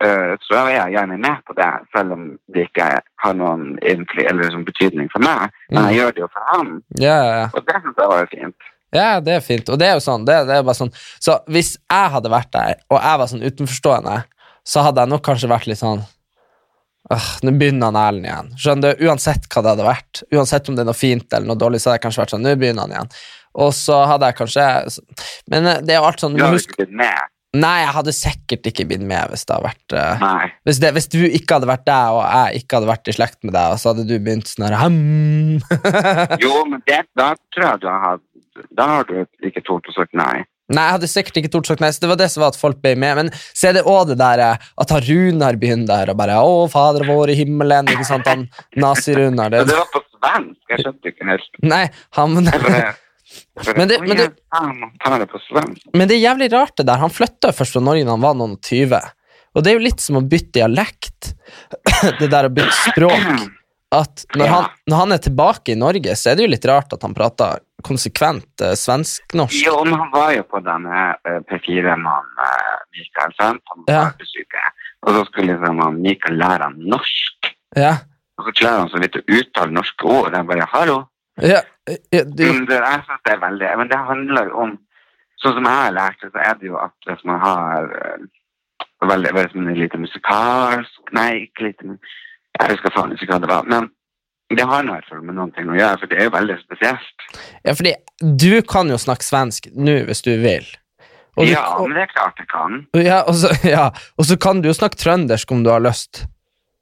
eh, så er jeg gjerne med på det, selv om det ikke har noen liksom betydning for meg. Men jeg gjør det jo for han, ja, ja, ja. og det synes jeg var fint. Ja, det er fint. Og det er jo sånn, det, det er sånn Så hvis jeg hadde vært der, og jeg var sånn utenforstående, så hadde jeg nok kanskje vært litt sånn Åh, nå begynner han Erlend igjen. Skjønner du? Uansett hva det hadde vært, uansett om det er noe fint eller noe dårlig, så hadde jeg kanskje vært sånn Nå begynner han igjen. Og så hadde jeg kanskje Men eh, det er jo alt sånn Du har ikke blitt med. Nei, jeg hadde sikkert ikke blitt med hvis det hadde vært uh, hvis, det, hvis du ikke hadde vært deg, og jeg ikke hadde vært i slekt med deg, og så hadde du begynt sånn her. Jo, men det, da tror jeg du har Da har du ikke tort å sagt nei. Nei, jeg hadde sikkert ikke tort sagt nei, så det var det som var at folk ble med. Men så er det òg det der eh, at han Runar begynner der og bare Å, Fader vår i himmelen, ikke sant, han Nazi-Runar. Det, det var på svensk. Jeg skjønte ikke helt. nei, han Men det- men det- han. Men det er jævlig rart, det der. Han flytta først fra Norge da han var noen og tyve. Og det er jo litt som å bytte dialekt. det der å bytte språk. At når Ja. han, når han er tilbake i Norge, så er det jo litt rart at han prater konsekvent eh, svensk-norsk. Jo, men han var jo på denne eh, P4-mann uh, Mikael, sant? Han Ja. var. Og så skulle liksom han Mikael lære han norsk. Ja. Og så klarer han så vidt å uttale norske ord. Jeg bare, hallo? Ja, ja det... Det, jeg synes det er veldig, men det handler jo om, sånn som jeg har lært det, så er det jo at hvis man har eh, veldig, hvis man er lite musikalsk, nei, ikke lite, jeg husker faen ikke hva det var, men det har i hvert fall med noen ting å gjøre, for det er jo veldig spesielt. ja, fordi du kan jo snakke svensk nå hvis du vil. Du, ja, men det er klart jeg kan. ja, og, så, ja, og så kan du jo snakke trøndersk om du har lyst.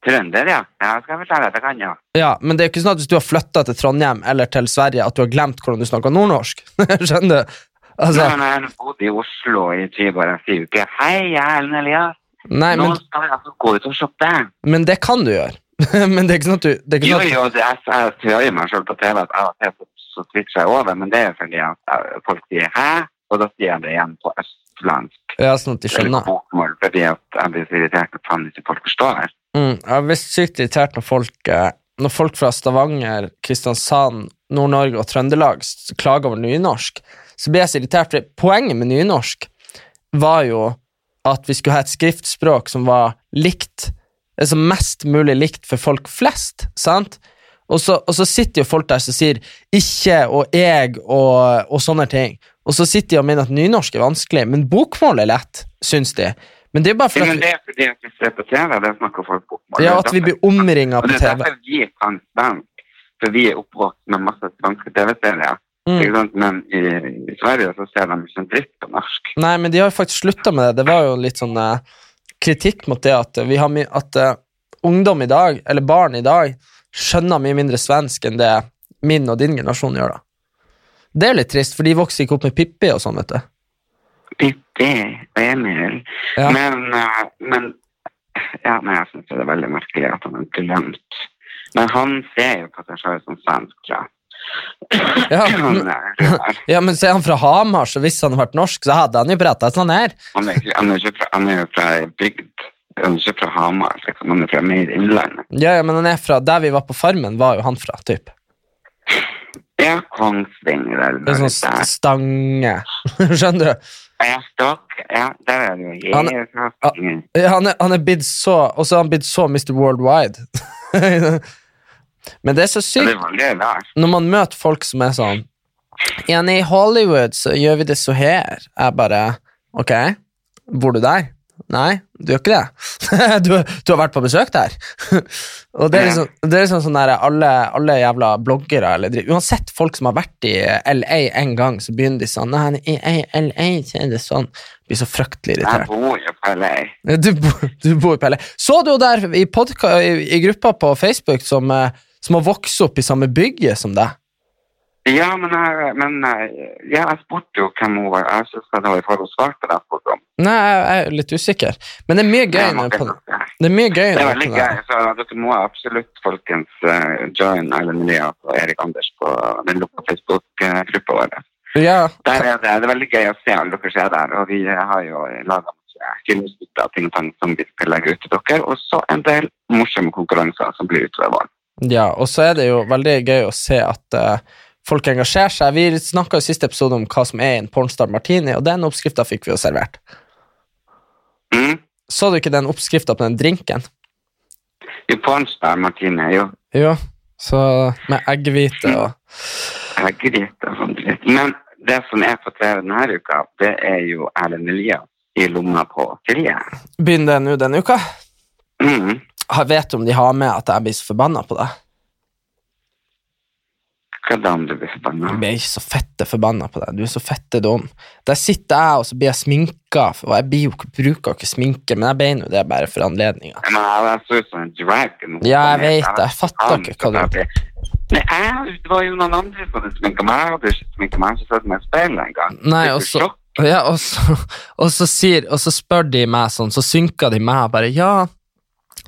Trønder, ja. Ja, skal jeg fortelle at jeg kan, ja. Ja, Men det er jo ikke sånn at hvis du har flytta til Trondheim eller til Sverige, at du har glemt hvordan du snakker nordnorsk. Skjønner du? Altså, Når jeg bodde i Oslo i 20 år, jeg sier jo ikke «Hei, jeg er Ellen Elias, nei, nå men, skal vi altså gå ut og shoppe». men det kan du gjøre. men det er ikke sånn at du det er ikke Jo, sånn at, jo, det er, jeg hører meg sjøl på TV at av og til så, twitcher jeg over, men det er fordi at eh, folk sier «Hæ?» Og da sier jeg det igjen på østlandsk. ja, sånn at de skjønner. Eller bokmål, fordi at jeg blir så irritert at faen ikke folk forstår. Mm, jeg blir sykt irritert når folk eh, Når folk fra Stavanger, Kristiansand, Nord-Norge og Trøndelag klager over nynorsk. Så blir jeg så irritert, for poenget med nynorsk var jo at vi skulle ha et skriftspråk som var likt, altså mest mulig likt for folk flest, sant? Og så, og så sitter jo folk der som sier 'ikke' og 'jeg' og, og sånne ting. Og så sitter de og mener at nynorsk er vanskelig, men bokmål er lett, syns de. Men det er bare Ja, for men det er fordi at vi ser på TV, det snakker folk om. ja, at vi blir omringa Og TV. det er derfor vi kan svensk, for vi er oppvokst med masse svenske TV-serier. Mm. Men i, i Sverige så ser de ikke en dritt på norsk. Nei, men de har faktisk slutta med det. Det var jo litt sånn eh, kritikk mot det at vi har my at, eh, ungdom i dag, eller barn i dag, skjønner mye mindre svensk enn det min og din generasjon gjør. da. Det er litt trist, for de vokser ikke opp med Pippi og sånn, vet du. Pippi og Emil. Ja. Men, eh, men ja, nei, jeg syns det er veldig merkelig at han er glemt. Men han ser jo på seg selv som svensk, tror jeg. Ja, men, ja, men så er han fra Hamar, så hvis han hadde vært norsk, så hadde han jo prata sånn her. han, er, han, er ikke fra, han er jo fra bygd. Han er ikke fra Hamar, liksom. han er fra mer innlandet. Ja, ja, men han er fra der vi var på Farmen, var jo han fra, typ. Ja, Kongsvinger eller Det er noe sånn stange. Skjønner du? Ja, Stokk. Ja, der er det jo Han- er, han er blitt så Og så er han blitt så Mr. Worldwide. Men det er så sykt det når man møter folk som er sånn Ja, i Hollywood så gjør vi det så her. Jeg bare Ok, bor du der? Nei, du gjør ikke det. du, du har vært på besøk der. og det er liksom, det er liksom sånn der alle, alle jævla bloggere eller Uansett folk som har vært i LA en gang, så begynner de sånn Nei, i LA så er det sånn. Blir så fryktelig Jeg bor jo på LA. Du, du bor i Pelle. Så du der i, podka, i, i gruppa på Facebook som, eh, som har vokst opp i samme bygget som deg? Ja, men, jeg, men ja, jeg spurte jo hvem hun var. Jeg syns det var i forhold til det jeg spurte om. Nei, jeg jeg er litt usikker. Men det er mye gøy. Må på, det. det er mye gøy. Det er veldig gøy. Så dere må absolutt, folkens, uh, join Erlend Elias og Erik Anders på den lukka Facebook-gruppa vår. Ja, Der er det, det er veldig gøy å se alle dere ser der. Og vi har jo laga filmsnutter av ting som vi skal legge ut til dere. Og så en del morsomme konkurranser som blir utover våren. ja, og så er det jo veldig gøy å se at eh, folk engasjerer seg. Vi snakka i siste episode om hva som er en pornstar martini, og den oppskrifta fikk vi jo servert. Mm? Så du ikke den oppskrifta på den drinken? Jo, Pornstar martini, jo. Jo, så med eggehvite og Eggehvite og dritt. Men det som er på TV denne uka, det er jo Erlend Elias i lomma på Silje. Begynner det nå denne uka? Mm. Vet du om de har med at jeg blir så forbanna på deg? Om du blir forbanna? Jeg blir ikke så fette forbanna på deg. Du er så fette dum. Der sitter jeg, og så blir jeg sminka. Og jeg blir jo, ikke- bruker ikke sminke, men jeg ble nå det bare for anledninga. Men jeg så ut som en dragon. Ja, jeg vet det. Jeg fatter ikke hva du Nei, jeg, det var jo noen andre som hadde sminka meg. Jeg hadde ikke sminka meg, så satt meg i speilet en. Nei, og så, ja, og, så, og, så sier, og så spør de meg sånn, så synker de meg bare Ja,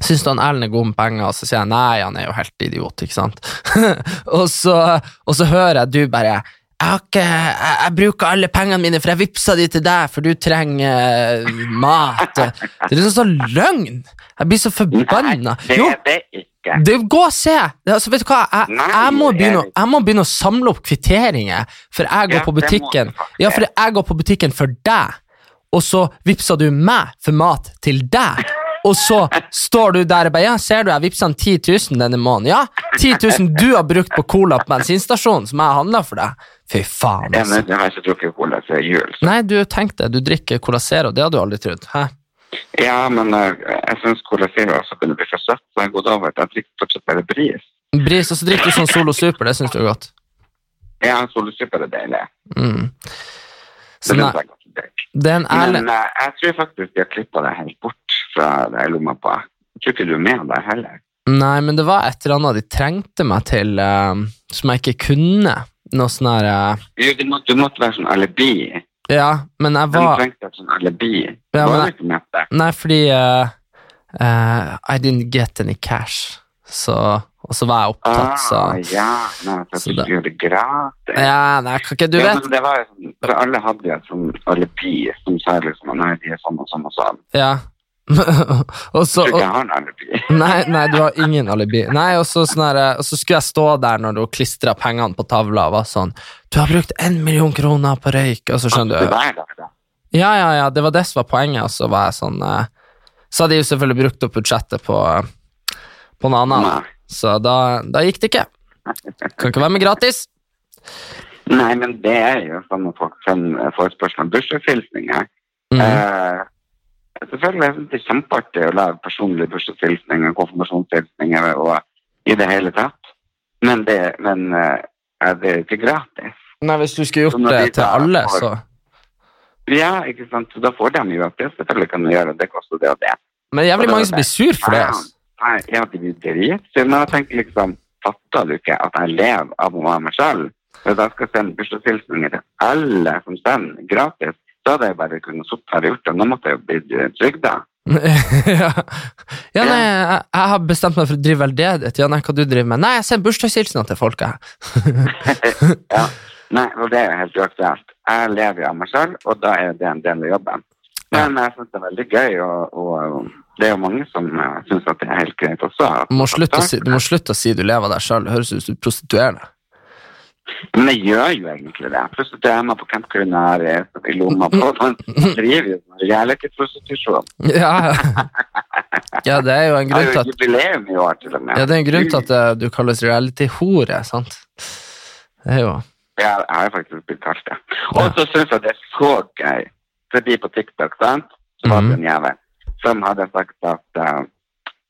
syns du han Erlend er god med penger? Og så sier jeg nei, han er jo helt idiot, ikke sant? og, så, og så hører jeg du bare jeg, har ikke, jeg, jeg bruker alle pengene mine, for jeg vippsa de til deg, for du trenger eh, mat. Det er liksom sånn løgn! Jeg blir så forbanna. Jo, det gå og se! Altså, vet du hva? Jeg, jeg, må begynne, jeg må begynne å samle opp kvitteringer, for jeg går på butikken. Ja, for jeg går på butikken for deg, og så vippsa du meg for mat til deg. Og så står du der og bare Ja, ser du, jeg vippsa han 10 000 denne måneden. Ja, 10 000 du har brukt på cola på bensinstasjonen, som jeg handla for deg. Fy faen, altså. jeg har ikke drukket cola siden jul. så- Nei, du tenkte du drikker Cola Zero, det hadde du aldri trodd. Hæ? Ja, men eh, jeg syns Cola Zero også kunne bli for søtt, så jeg går over til jeg drikker fortsatt bare bris. Bris, og så drikker du sånn Solo Super, det syns du er godt. Ja, Solosuper er deilig. Mm. Så det er en ærlig Men eh, jeg tror faktisk de har klippa det helt bort fra det jeg lomma på. Jeg tror ikke du er med der heller. Nei, men det var et eller annet de trengte meg til eh, som jeg ikke kunne. Noe sånn her eh, Jo, du måtte, du måtte være sånn alibi. Ja, men jeg De var trengte et sånn alibi. Ja, var men- du ikke med det? Nei, fordi eh, eh, I didn't get any cash. Så, og så var jeg opptatt, så Ah, ja, nei, så du gjorde det gratis. Ja, nei, kan ikke Du ja, vet det var jo sånn, for alle hadde jo et sånn alibi som sa liksom nei, de er sånn og sånn og sånn. Ja. og så ikke har en alibi. Nei, nei, du har ingen alibi. Nei, og så, sånn skulle jeg stå der når du klistra pengene på tavla og var sånn Du har brukt én million kroner på røyk, og så skjønner du. Ja, ja, ja, det var det som var poenget, og så var jeg sånn eh, Så hadde jeg jo selvfølgelig brukt opp budsjettet på, på noe annet, så da, da gikk det ikke. Kan ikke være med gratis. Nei, men det er jo sånn at folk sender forespørsel om bursdagshilsninger. Mm. Eh, selvfølgelig det er kjempeartig å lage personlige bursdagshilsninger, konfirmasjonshilsninger og i det hele tatt. Men det, men, eh, er det er ikke gratis. Nei, hvis du skulle gjort det til alle, får- så Ja, ikke sant? Så da får de jo at det selvfølgelig kan du gjøre, det koster det og det. Men jævlig mange som blir sur for det. altså. Nei, ja, det blir dritsure. Men jeg tenker liksom, fatter du ikke at jeg lever av å være meg selv? Hvis jeg skal sende bursdagshilsninger til alle som sender gratis, så hadde jeg bare kunnet sitte her og gjort det. Nå måtte jeg jo bli trygda. ja, ja nei, jeg, jeg har bestemt meg for å drive veldedighet. Ja, nei, hva du driver med? Nei, jeg sender bursdagshilsener til folket, ja. Nei, og det er jo helt uaktuelt. Jeg lever jo av meg selv, og da er det en del av jobben. Men jeg syns det er veldig gøy, og, og det er jo mange som uh, syns at det er helt greit også. Du må slutte å si, du slutte å si du lever av deg sjøl. Det høres ut som du prostituerer deg. Men jeg gjør jo egentlig det. Prostituerer meg på Camp Culinaris i lomma på Man driver jo med reality-prostitusjon. Ja, ja. ja, det er jo en grunn Det til jo at jubileum i år, til og med. ja, det er en grunn til at eh, du kalles reality-hore, sant? Det er jo Ja, jeg har faktisk blitt kalt det. Og så syns jeg det er så gøy, fordi på TikTok, sant, så var det en jævel som hadde sagt at uh,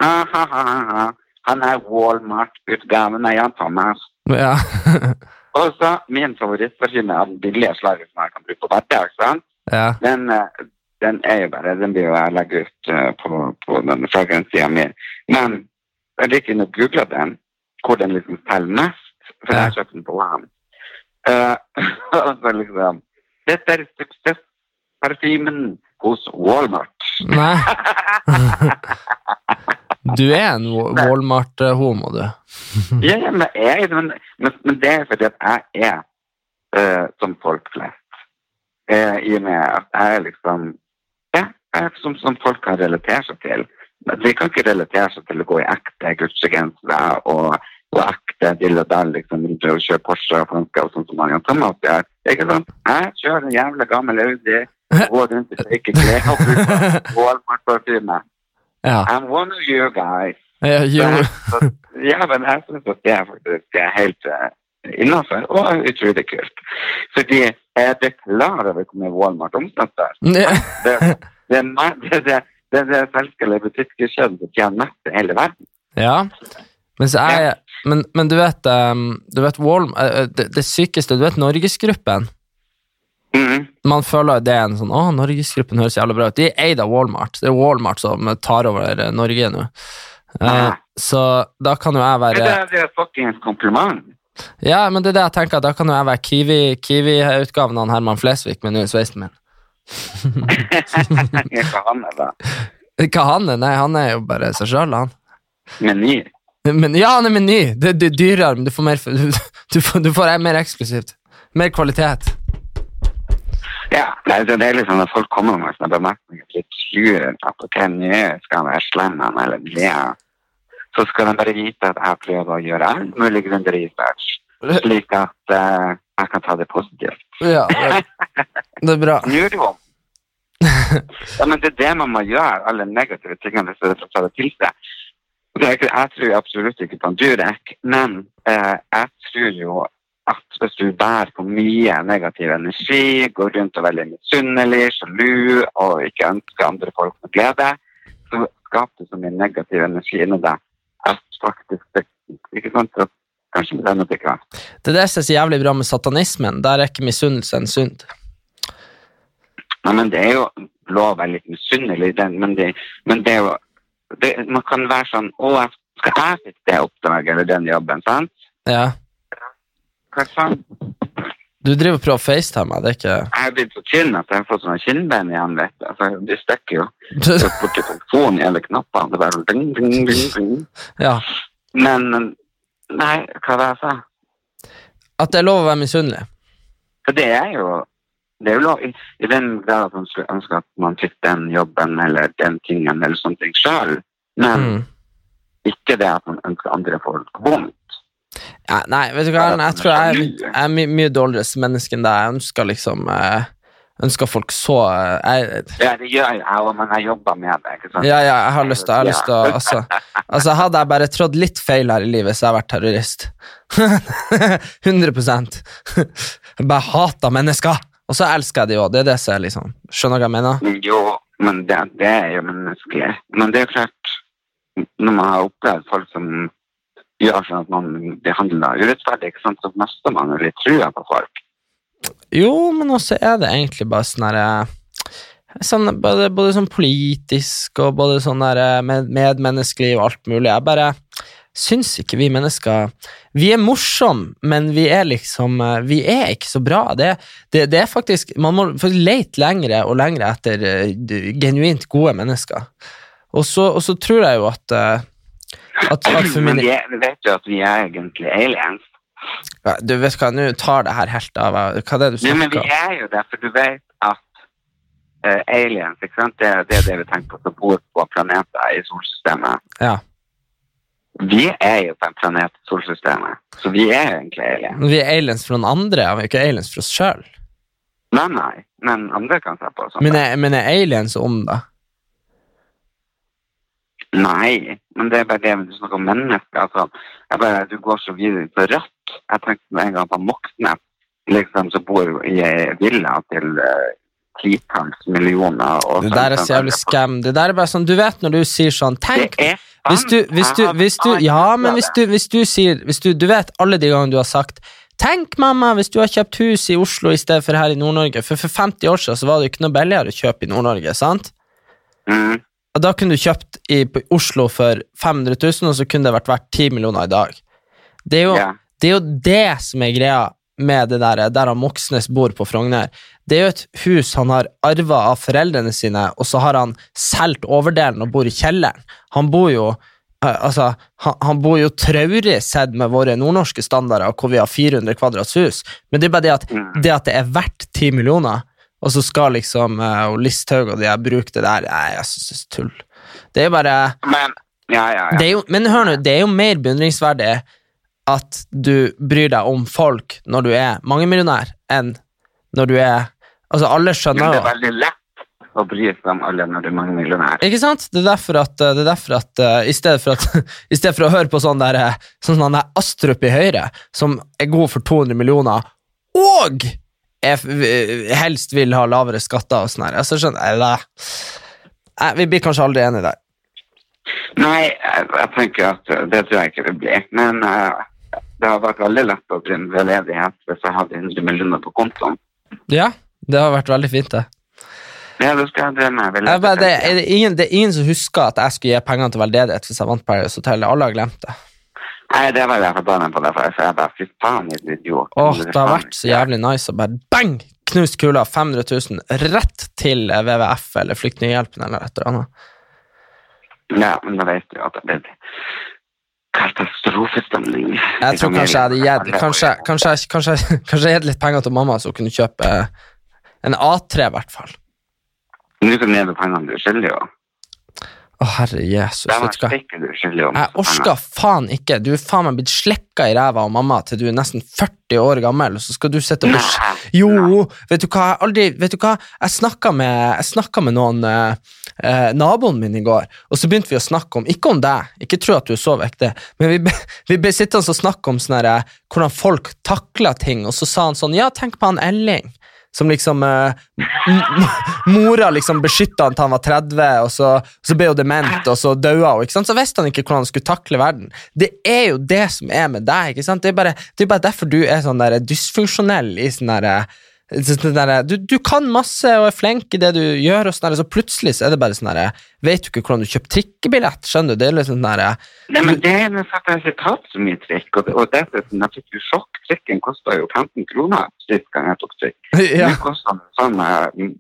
ah, ha, ha, ha, ha. han er Walmart-utgaven av Jan Thomas. Ja. Og så min favorittmaskin er den billige slaget som jeg kan bruke på hverdag, sant? ja. Den, eh, den er jo bare, den blir jo jeg legger ut eh, på, på den fragrance-sida mi. Men jeg liker ikke å google den, hvor den liksom selger mest, for jeg kjøpt den på Wam. Uh, og så liksom Dette er suksessparfymen hos Walmart. Nei. Du er en Walmart-homo, du. ja, ja, men, jeg, men, men, men det er fordi at jeg er uh, som folk flest. Uh, I og med at jeg er liksom Ja, jeg er som, som folk kan relatere seg til. Men De kan ikke relatere seg til å gå i ekte Gucci-gensere og, og ekte dill og dall, liksom, og kjøre Porsche og franske og sånn som man gjør. Ikke sant? Jeg kjører en jævla gammel Audi, går rundt i fake klær og bruker Walmart-parfyme. Ja. I'm one of your guys. Ja, jo. Så, ja, men jeg syns at det er faktisk er helt uh, innenfor, og utrolig kult. Fordi er det klar over hvor mye Walmart omsetter? Ja. Det, det, er det, det, det, det er butikkjeden som tjener mest i hele verden. Ja. Mens jeg Men, men du vet, um, du vet Walm, eh, det, det sykeste Du vet Norgesgruppen? Mhm. Man føler det er en sånn Å, Norgesgruppen høres jævlig bra ut. De er eid av Walmart. Det er Walmart som tar over eh, Norge nå. Uh, så da kan jo jeg være Det er fuckings kompliment. Ja, men det er det jeg tenker, da kan jo jeg være Kiwi- Kiwi-utgaven av Herman Flesvig med nå sveisen min. Hva han er da? Hva han er? Nei, han er jo bare seg sjøl, han. Meny. Men, ja, han er meny. Det, det er dyrere, men du får mer, du, du får, du får mer eksklusivt. Mer kvalitet. Ja, det, det er liksom når folk kommer med sånne bemerkninger litt at ok, nå skal være slem han, eller ja. så skal de bare vite at jeg prøver å gjøre all mulig grundig research, slik at uh, jeg kan ta det positivt. Ja, det, det er bra. Nå du det jo ja, men det er det man må gjøre, alle negative tingene, i er for å ta det til seg. Det jeg tror absolutt ikke på en Durek, men uh, jeg tror jo at hvis du bærer på mye negativ energi, går rundt og er veldig misunnelig, sjalu og ikke ønsker andre folk med glede, så skaper du så mye negativ energi inni deg at faktisk det ikke sant, så kanskje det er noe Det er det som er så jævlig bra med satanismen. Der er ikke misunnelse en synd. Nei, men det er jo lov å være litt misunnelig, den, men, det, men det er jo det, Man kan være sånn Å, skal jeg fikk det oppdraget eller den jobben, sant? Ja. Hva faen? Du driver og prøver å facetime meg, det er ikke Jeg har blitt så tynn at jeg har fått sånne kinnbein igjen, vet du. Altså, de stikker jo borti telefonen i alle knappene. Det bare ding, ding, ding, ding. Ja. Men Nei, hva var det jeg sa? At det er lov å være misunnelig. For det er jo det er jo lov, i, I den grad at man skulle ønske at man fikk den jobben eller den tingen eller sånne ting sjøl, men Mm. ikke det at man ønsker andre folk vondt. Ja, nei, vet du hva, jeg tror jeg er, er my mye dårligere menneske enn deg. Jeg ønsker liksom eh, ønsker folk så eh, jeg, Ja, det gjør jeg òg, men jeg jobber med det. ikke sant? Ja, ja, jeg har lyst til, jeg har lyst til å altså, altså, Hadde jeg bare trådt litt feil her i livet, så jeg vært terrorist. 100 Jeg bare hater mennesker! Og så elsker jeg de òg. Det er det som er liksom Skjønner du hva jeg mener? Jo, men det, det er jo menneskelig. Men det er klart, når man har opplevd folk som gjør sånn at man behandler urettferdig, ikke sant, så mister man jo litt trua på folk. Jo, men også er det egentlig bare sånn herre sånn, både, både sånn politisk og både sånn der eh, med, medmenneskelig og alt mulig. Jeg bare syns ikke vi mennesker Vi er morsomme, men vi er liksom eh, Vi er ikke så bra. Det, det, det er faktisk Man må lete lengre og lengre etter eh, genuint gode mennesker. Og så, og så tror jeg jo at eh, at, at Men vi, vi vet jo at vi er egentlig aliens. Ja, Du vet hva, nå tar det her helt av. Hva er det du snakker men vi er jo det, for du vet at uh, aliens, ikke sant? Det, det er det vi tenker på som bor på planeter i solsystemet. Ja. Vi er jo på en planet i solsystemet, så vi er egentlig aliens. Men Vi er aliens for noen andre, vi er ikke aliens for oss sjøl. Nei, nei, men andre kan se på oss Men er, men er aliens om, da? Nei, men det er bare det du snakker om mennesker. Altså, jeg bare, du går så videre på rødt. Jeg tenkte en gang på Moxnes, liksom, som bor i ei villa til eh, titalls millioner. Og Det der er så jævlig skam. Det der er bare sånn, du vet når du sier sånn Tenk Det hvis du, hvis du, hvis du Ja, men hvis du, hvis du sier hvis du, du vet alle de gangene du har sagt Tenk, mamma, hvis du har kjøpt hus i Oslo i stedet for her i Nord-Norge. For for 50 år siden så var det jo ikke noe billigere å kjøpe i Nord-Norge, sant? Mm. Da kunne du kjøpt i på Oslo for 500 000, og så kunne det vært verdt 10 millioner i dag. Det er jo, Ja. det, er jo det som er greia med det der, der han Moxnes bor på Frogner. Det er jo et hus han har arva av foreldrene sine, og så har han solgt overdelen og bor i kjelleren. Han bor jo eh, altså, han, han bor jo traurig sett med våre nordnorske standarder, hvor vi har 400 kvadrats hus, men det er bare det at Mm. det, at det er verdt 10 millioner, og så skal liksom uh, Listhaug og de her bruke det der Nei, jeg syns det er tull. Det er jo bare Men, ja, ja, ja. det jo, Men hør nå, det er jo mer beundringsverdig at du bryr deg om folk når du er mangemillionær, enn når du er Altså, alle Men skjønner det er veldig lett å bry seg om alle når du er mangemillionær. Ikke sant? Det er derfor at, det er derfor at uh, i, stedet for at i stedet for å høre på sånn der, eh, sånn han der Astrup i Høyre, som er god for 200 millioner, og f- helst vil ha lavere skatter og sånn her. Altså, skjønner jeg, Vi blir kanskje aldri enige der. Nei, jeg, jeg tenker at det tror jeg ikke det blir. Men uh, det har vært veldig lett å drive veldedighet hvis jeg hadde 100 millioner på kontoen. Ja, det har vært veldig fint, det. Ja, det skal jeg drive med Jeg bare, det, er det, ingen, det er ingen som husker at jeg skulle gi pengene til veldedighet hvis jeg vant Paris Hotel. Alle har glemt det. Nei, det var jeg forbanna på deg for jeg bare fy faen, din idiot. Åh, det har vært så jævlig nice å bare bang! Knust kula, 500 000, rett til eh, WWF eller Flyktninghjelpen eller et eller annet. Ja, men da vet du at det blir katastrofestemning. Jeg tror kanskje jeg hadde gitt kanskje, kanskje, kanskje, kanskje jeg hadde litt penger til mamma, så hun kunne kjøpe eh, en A3, i hvert fall. Nå kan du leve pengene du skylder, jo. Å, herre Jesus, Det var skyldig om. Jeg orsker faen ikke. Du er faen meg blitt slekka i ræva av mamma til du er nesten 40 år gammel, og så skal du sitte og. Jo, vet du hva, jeg aldri Vet du hva, jeg snakka med, jeg med noen eh, eh, Naboen min i går, og så begynte vi å snakke om Ikke om deg, ikke tro at du er så viktig, men vi, vi ble sittende og snakke om sånn hvordan folk takler ting, og så sa han sånn Ja, tenk på han Elling. Som liksom eh, Mora liksom beskytta han til han var 30, og så, så ble hun dement, og så daua hun. Så visste han ikke hvordan han skulle takle verden. Det er jo det som er med deg. Det er bare, det er bare derfor du er sånn der dysfunksjonell i sånn derre sånn der, du, du kan masse og er flink i det du gjør, og sånn så plutselig så er det bare sånn der, Vet du ikke hvordan du kjøper trikkebillett? Skjønner du? Det er litt sånn derre Nei, men det er at jeg ikke tatt så mye trikk, og, og dessuten, jeg fikk jo sjokk. Trikken kosta jo 15 kroner sist gang jeg tok trikk. ja, Nå koster den sånn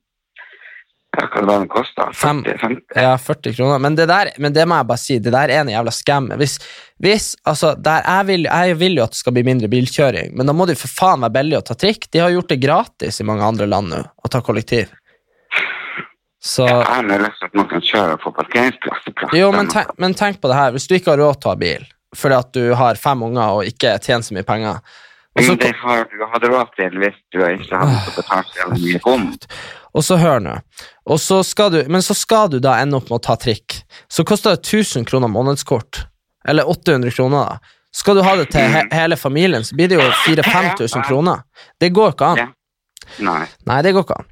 hva den kosta? Fem. 40, 50? ja, 40 kroner. Men det der, men det må jeg bare si, det der er en jævla scam. Hvis, hvis altså, jeg, vil, jeg vil jo at det skal bli mindre bilkjøring, men da må det for faen være billig å ta trikk. De har gjort det gratis i mange andre land nå, å ta kollektiv. Så Jeg har lyst til at man kan kjøre på parkeringsplass. Jo, men tenk, men tenk på det her. Hvis du ikke har råd til å ha bil fordi at du har fem unger og ikke tjener så mye penger så, Men det har du hadde råd til hvis du ikke hadde betalt så mye rom. Og så hør nå. Men så skal du da ende opp med å ta trikk. Så koster det 1000 kroner månedskort. Eller 800 kroner, da. Skal du ha det til he hele familien, så blir det jo 4000-5000 kroner. Det går ikke an. Nei. Nei, det går ikke an.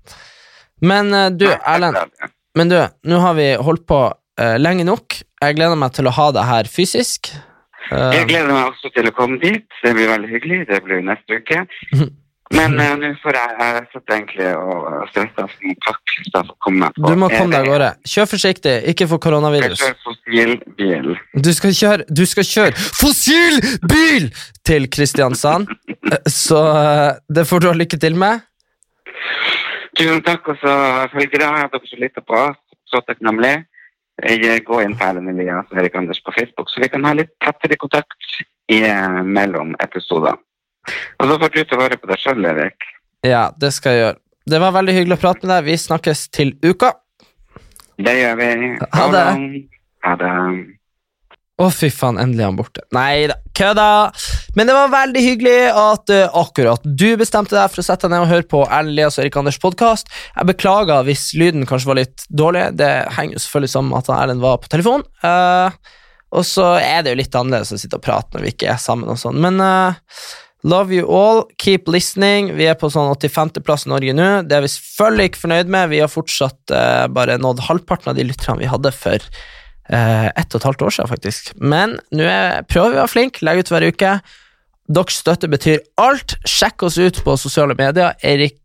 Men eh, du, Erlend, men du, nå har vi holdt på uh, lenge nok. Jeg gleder meg til å ha deg her fysisk. Uh, Jeg gleder meg også til å komme dit. Det blir veldig hyggelig. Det blir neste uke. Men eh, nå får jeg Jeg sitter egentlig og stresser. så Takk Kristian, for å komme på. Du må komme deg av gårde. Kjør forsiktig, ikke få Jeg koronavirus. kjører fossilbil. Du skal kjøre, du skal kjøre fossilbil til Kristiansand, Eh, så eh, det får du ha lykke til med. Tusen takk, og så følgere har dere som lytter på. Så takknemlig. Jeg går inn på Erlend Elias og Erik Anders på Facebook, så vi kan ha litt tettere kontakt i, mellom episoder. Og så får du til å høre på deg sjøl, Erik. Ja, det skal jeg gjøre. Det var veldig hyggelig å prate med deg. Vi snakkes til uka. Det gjør vi. Ha det. Ha det. Å, fy faen, endelig er han borte. Nei da, kødda! Men det var veldig hyggelig at uh, akkurat du bestemte deg for å sette deg ned og høre på Erlend Elias og Erik Anders podkast. Jeg beklager hvis lyden kanskje var litt dårlig. Det henger jo selvfølgelig sammen med at Erlend var på telefon. Uh, og så er det jo litt annerledes å sitte og prate når vi ikke er sammen og sånn. Men eh, love you all, keep listening. Vi er på sånn 85.-plass i Norge nå. Det er vi selvfølgelig ikke fornøyd med. Vi har fortsatt eh, bare nådd halvparten av de lytterne vi hadde for eh, ett og et halvt år siden, faktisk. Men nå er- prøver vi å være flinke, Legg ut hver uke. Deres støtte betyr alt. Sjekk oss ut på sosiale medier. Erik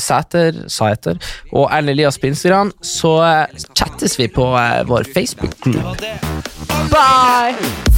Sæter, Sæter og Erlend Elias på Instagram. Så eh, chattes vi på eh, vår Facebook-klubb. Bye!